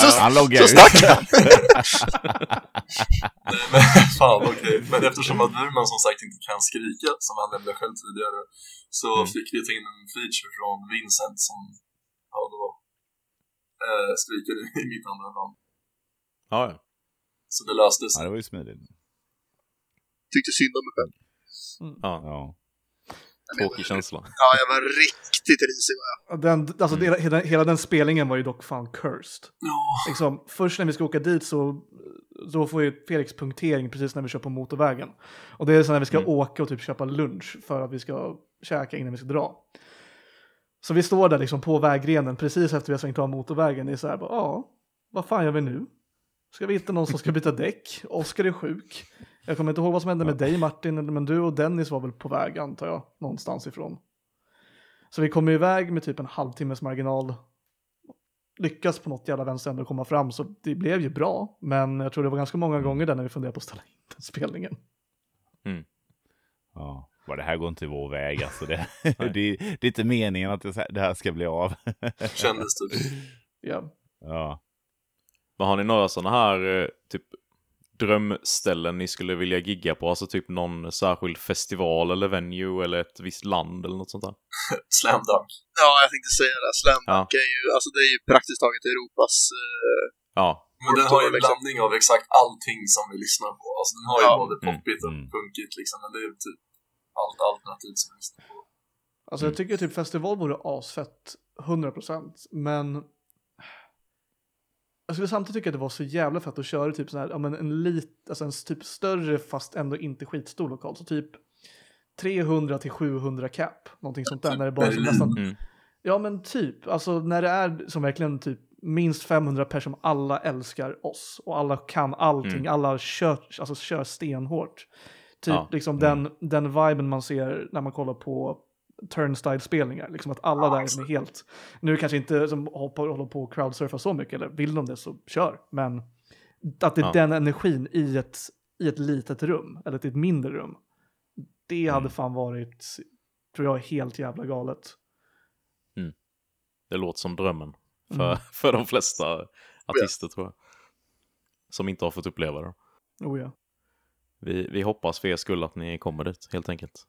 så, han så stack han. Men fan. Okay. Men eftersom att Burman som sagt inte kan skrika, som han nämnde själv tidigare, så mm. fick vi ta in en feature från Vincent som, ja då, äh, skriker i mitt andra namn. Ja, ja. Så det löste sig. Ja, det var ju smidigt. Tyckte synd om mig själv. Mm. Ja. ja. Tråkig känsla. Ja, jag var riktigt risig var jag. Den, alltså, mm. hela, hela, den spelningen var ju dock fan cursed. Ja. Liksom, först när vi ska åka dit så då får ju Felix punktering precis när vi kör på motorvägen. Och det är så när vi ska mm. åka och typ köpa lunch för att vi ska käka innan vi ska dra. Så vi står där liksom på vägrenen precis efter vi har svängt av motorvägen. Det är så här, bara, ja, vad fan gör vi nu? Ska vi hitta någon som ska byta däck? Oskar är sjuk. Jag kommer inte ihåg vad som hände med dig Martin, men du och Dennis var väl på väg antar jag, någonstans ifrån. Så vi kom iväg med typ en halvtimmes marginal. Lyckas på något jävla vänster ändå komma fram, så det blev ju bra. Men jag tror det var ganska många gånger där när vi funderade på att ställa in den spelningen. Mm. Ja, vad det här går inte vår väg alltså. Det, det, det, är inte meningen att det här ska bli av. Kändes det. Ja. Ja. Men har ni några sådana här eh, typ drömställen ni skulle vilja gigga på? Alltså typ någon särskild festival eller venue eller ett visst land eller något sånt där? Slam Dunk. Ja, jag tänkte säga det. Slam Dunk ja. är ju, alltså det är ju praktiskt taget Europas uh, Ja. Men den har ju en liksom. blandning av exakt allting som vi lyssnar på. Alltså den har ju ja. både mm, poppigt och mm. punkigt liksom, men det är typ allt alternativt som vi lyssnar på. Alltså jag tycker typ festival vore asfett, 100%, men jag skulle samtidigt tycka att det var så jävla fett att köra typ så här, ja men en lit, alltså en typ större fast ändå inte skitstor lokal. Så typ 300 till 700 cap, någonting sånt där. När det bara är nästan, mm. Ja men typ, alltså när det är som verkligen typ minst 500 personer som alla älskar oss och alla kan allting, mm. alla kör, alltså, kör stenhårt. Typ ja. liksom mm. den, den viben man ser när man kollar på turnstile-spelningar. Liksom att alla där är helt... Nu kanske inte som håller, håller på att crowdsurfa så mycket, eller vill de det så kör. Men att det är ja. den energin i ett, i ett litet rum, eller ett mindre rum. Det hade mm. fan varit, tror jag, helt jävla galet. Mm. Det låter som drömmen för, mm. för de flesta artister tror jag. Som inte har fått uppleva det. Oh ja. Vi, vi hoppas för er skull att ni kommer dit, helt enkelt.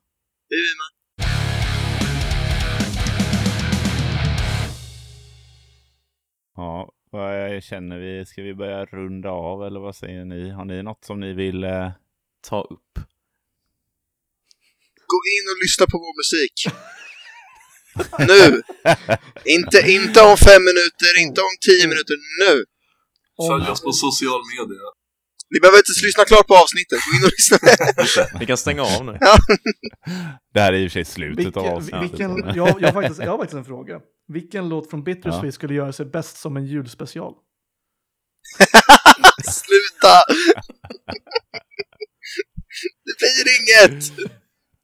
Ja, vad känner vi? Ska vi börja runda av eller vad säger ni? Har ni något som ni vill eh, ta upp? Gå in och lyssna på vår musik. nu! inte, inte om fem minuter, inte om tio minuter, nu! Följ oss på social media. Ni behöver inte lyssna klart på avsnittet. Gå in och lyssna. Ni kan stänga av nu. Ja. Det här är i och för sig slutet vilken, av avsnittet. Vilken, jag, jag, har faktiskt, jag har faktiskt en fråga. Vilken låt från Bittersweet ja. skulle göra sig bäst som en julspecial? Sluta! det blir inget!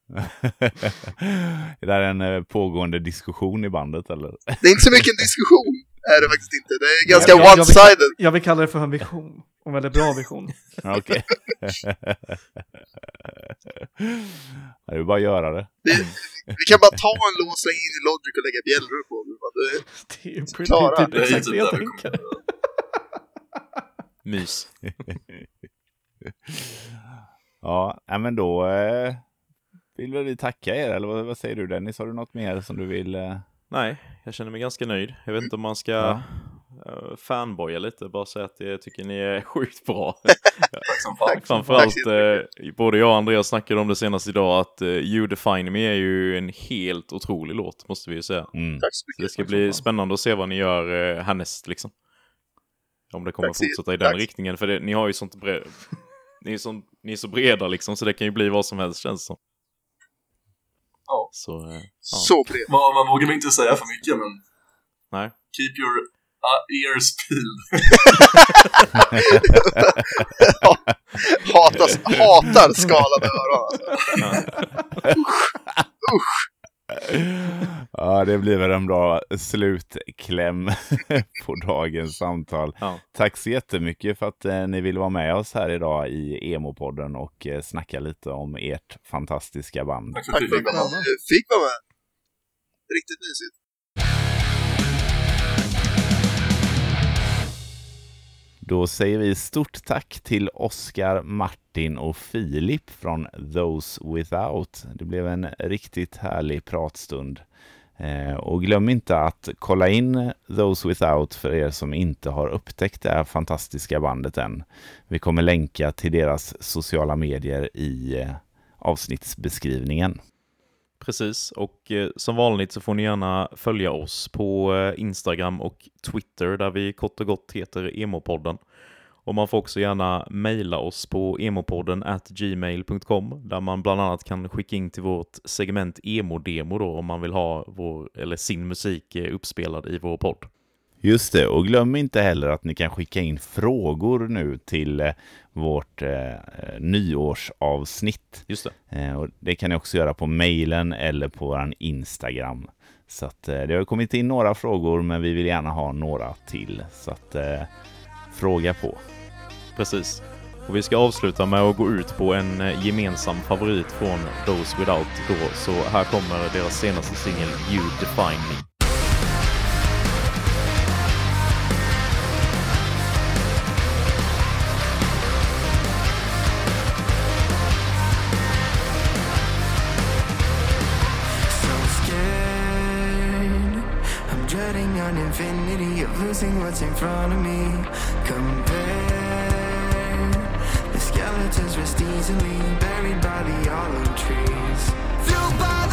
är det här en eh, pågående diskussion i bandet eller? Det är inte så mycket en diskussion, är det faktiskt inte. Det är ganska one-sided. Jag, jag, vill kalla det för en vision. En väldigt bra vision. Okej. Jag vill bara göra det. Vi, vi kan bara ta en låt, slänga in i Logic och lägga bjällror på. Det, det är ju pretty, typ exakt det jag tänker. Mys. ja, men då eh, vill väl vi tacka er, eller vad, vad, säger du Dennis? Har du något mer som du vill? Eh... Nej, jag känner mig ganska nöjd. Jag vet inte om man ska ja. uh, fanboya lite, bara säga att jag tycker ni är sjukt bra. Framförallt, uh, både jag och Andreas snackade om det senast idag, att uh, You Define Me är ju en helt otrolig låt, måste vi ju säga. Mm. Tack så mycket. det ska bli spännande att se vad ni gör uh, härnäst, liksom. Om det kommer Tack fortsätta i den Tack. riktningen, för det, ni har ju sånt bred... ni, är så, ni är så breda liksom, så det kan ju bli vad som helst känns som. Ja. Så, ja. så bred. Man, man vågar väl inte säga för mycket, men... Nej. Keep your uh, ears peeled. hatar, hatar skalade öron. Usch. Usch. Ja, det blir väl en bra slutkläm på dagens samtal. Ja. Tack så jättemycket för att eh, ni vill vara med oss här idag i Emo-podden och eh, snacka lite om ert fantastiska band. Tack för att du fick vara med. Fick vara med. Riktigt mysigt. Då säger vi stort tack till Oskar, Martin och Filip från Those Without. Det blev en riktigt härlig pratstund. Eh, och glöm inte att kolla in Those Without för er som inte har upptäckt det här fantastiska bandet än. Vi kommer länka till deras sociala medier i eh, avsnittsbeskrivningen. Precis, och eh, som vanligt så får ni gärna följa oss på Instagram och Twitter där vi kort och gott heter Emopodden. Och man får också gärna mejla oss på emopodden at gmail.com där man bland annat kan skicka in till vårt segment Emo-demo då om man vill ha vår, eller sin musik eh, uppspelad i vår podd. Just det, och glöm inte heller att ni kan skicka in frågor nu till eh, vårt eh, nyårsavsnitt. Just det. Eh, och det kan ni också göra på mejlen eller på vår Instagram. Så att, eh, det har kommit in några frågor, men vi vill gärna ha några till. Så att, eh, fråga på. Precis. Och vi ska avsluta med att gå ut på en eh, gemensam favorit från Those Without då, så här kommer deras senaste singel You Define Me. infinity of losing what's in front of me. Compared skeletons rest easily, buried by the olive trees. By